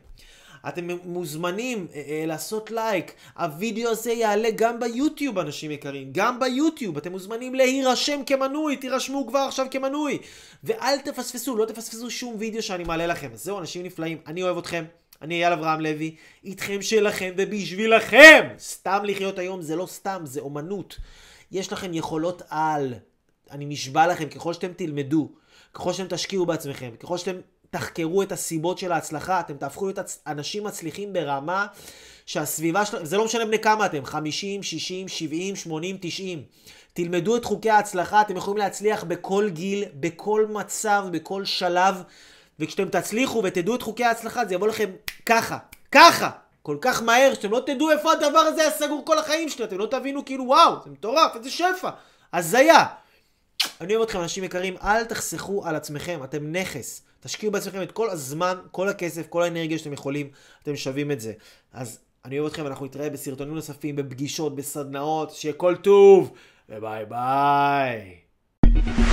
אתם מוזמנים אה, אה, לעשות לייק. הווידאו הזה יעלה גם ביוטיוב, אנשים יקרים. גם ביוטיוב. אתם מוזמנים להירשם כמנוי. תירשמו כבר עכשיו כמנוי. ואל תפספסו, לא תפספסו שום וידאו שאני מעלה לכם. אז זהו, אנשים נפלאים. אני אוהב אתכם. אני אייל אברהם לוי, איתכם שלכם ובשבילכם! סתם לחיות היום זה לא סתם, זה אומנות. יש לכם יכולות על. אני נשבע לכם, ככל שאתם תלמדו, ככל שאתם תשקיעו בעצמכם, ככל שאתם תחקרו את הסיבות של ההצלחה, אתם תהפכו להיות אנשים מצליחים ברמה שהסביבה שלכם, זה לא משנה בני כמה אתם, 50, 60, 70, 80, 90. תלמדו את חוקי ההצלחה, אתם יכולים להצליח בכל גיל, בכל מצב, בכל שלב, וכשאתם תצליחו ותדעו את חוקי ההצלחה, זה יבוא לכם ככה, ככה, כל כך מהר, שאתם לא תדעו איפה הדבר הזה היה סגור כל החיים שלו, אתם לא תבינו כאילו וואו, זה מטורף, איזה שפע, הזיה. אני אוהב אתכם, אנשים יקרים, אל תחסכו על עצמכם, אתם נכס. תשקיעו בעצמכם את כל הזמן, כל הכסף, כל האנרגיה שאתם יכולים, אתם שווים את זה. אז אני אוהב אתכם, אנחנו נתראה בסרטונים נוספים, בפגישות, בסדנאות, שיהיה כל טוב, וביי ביי.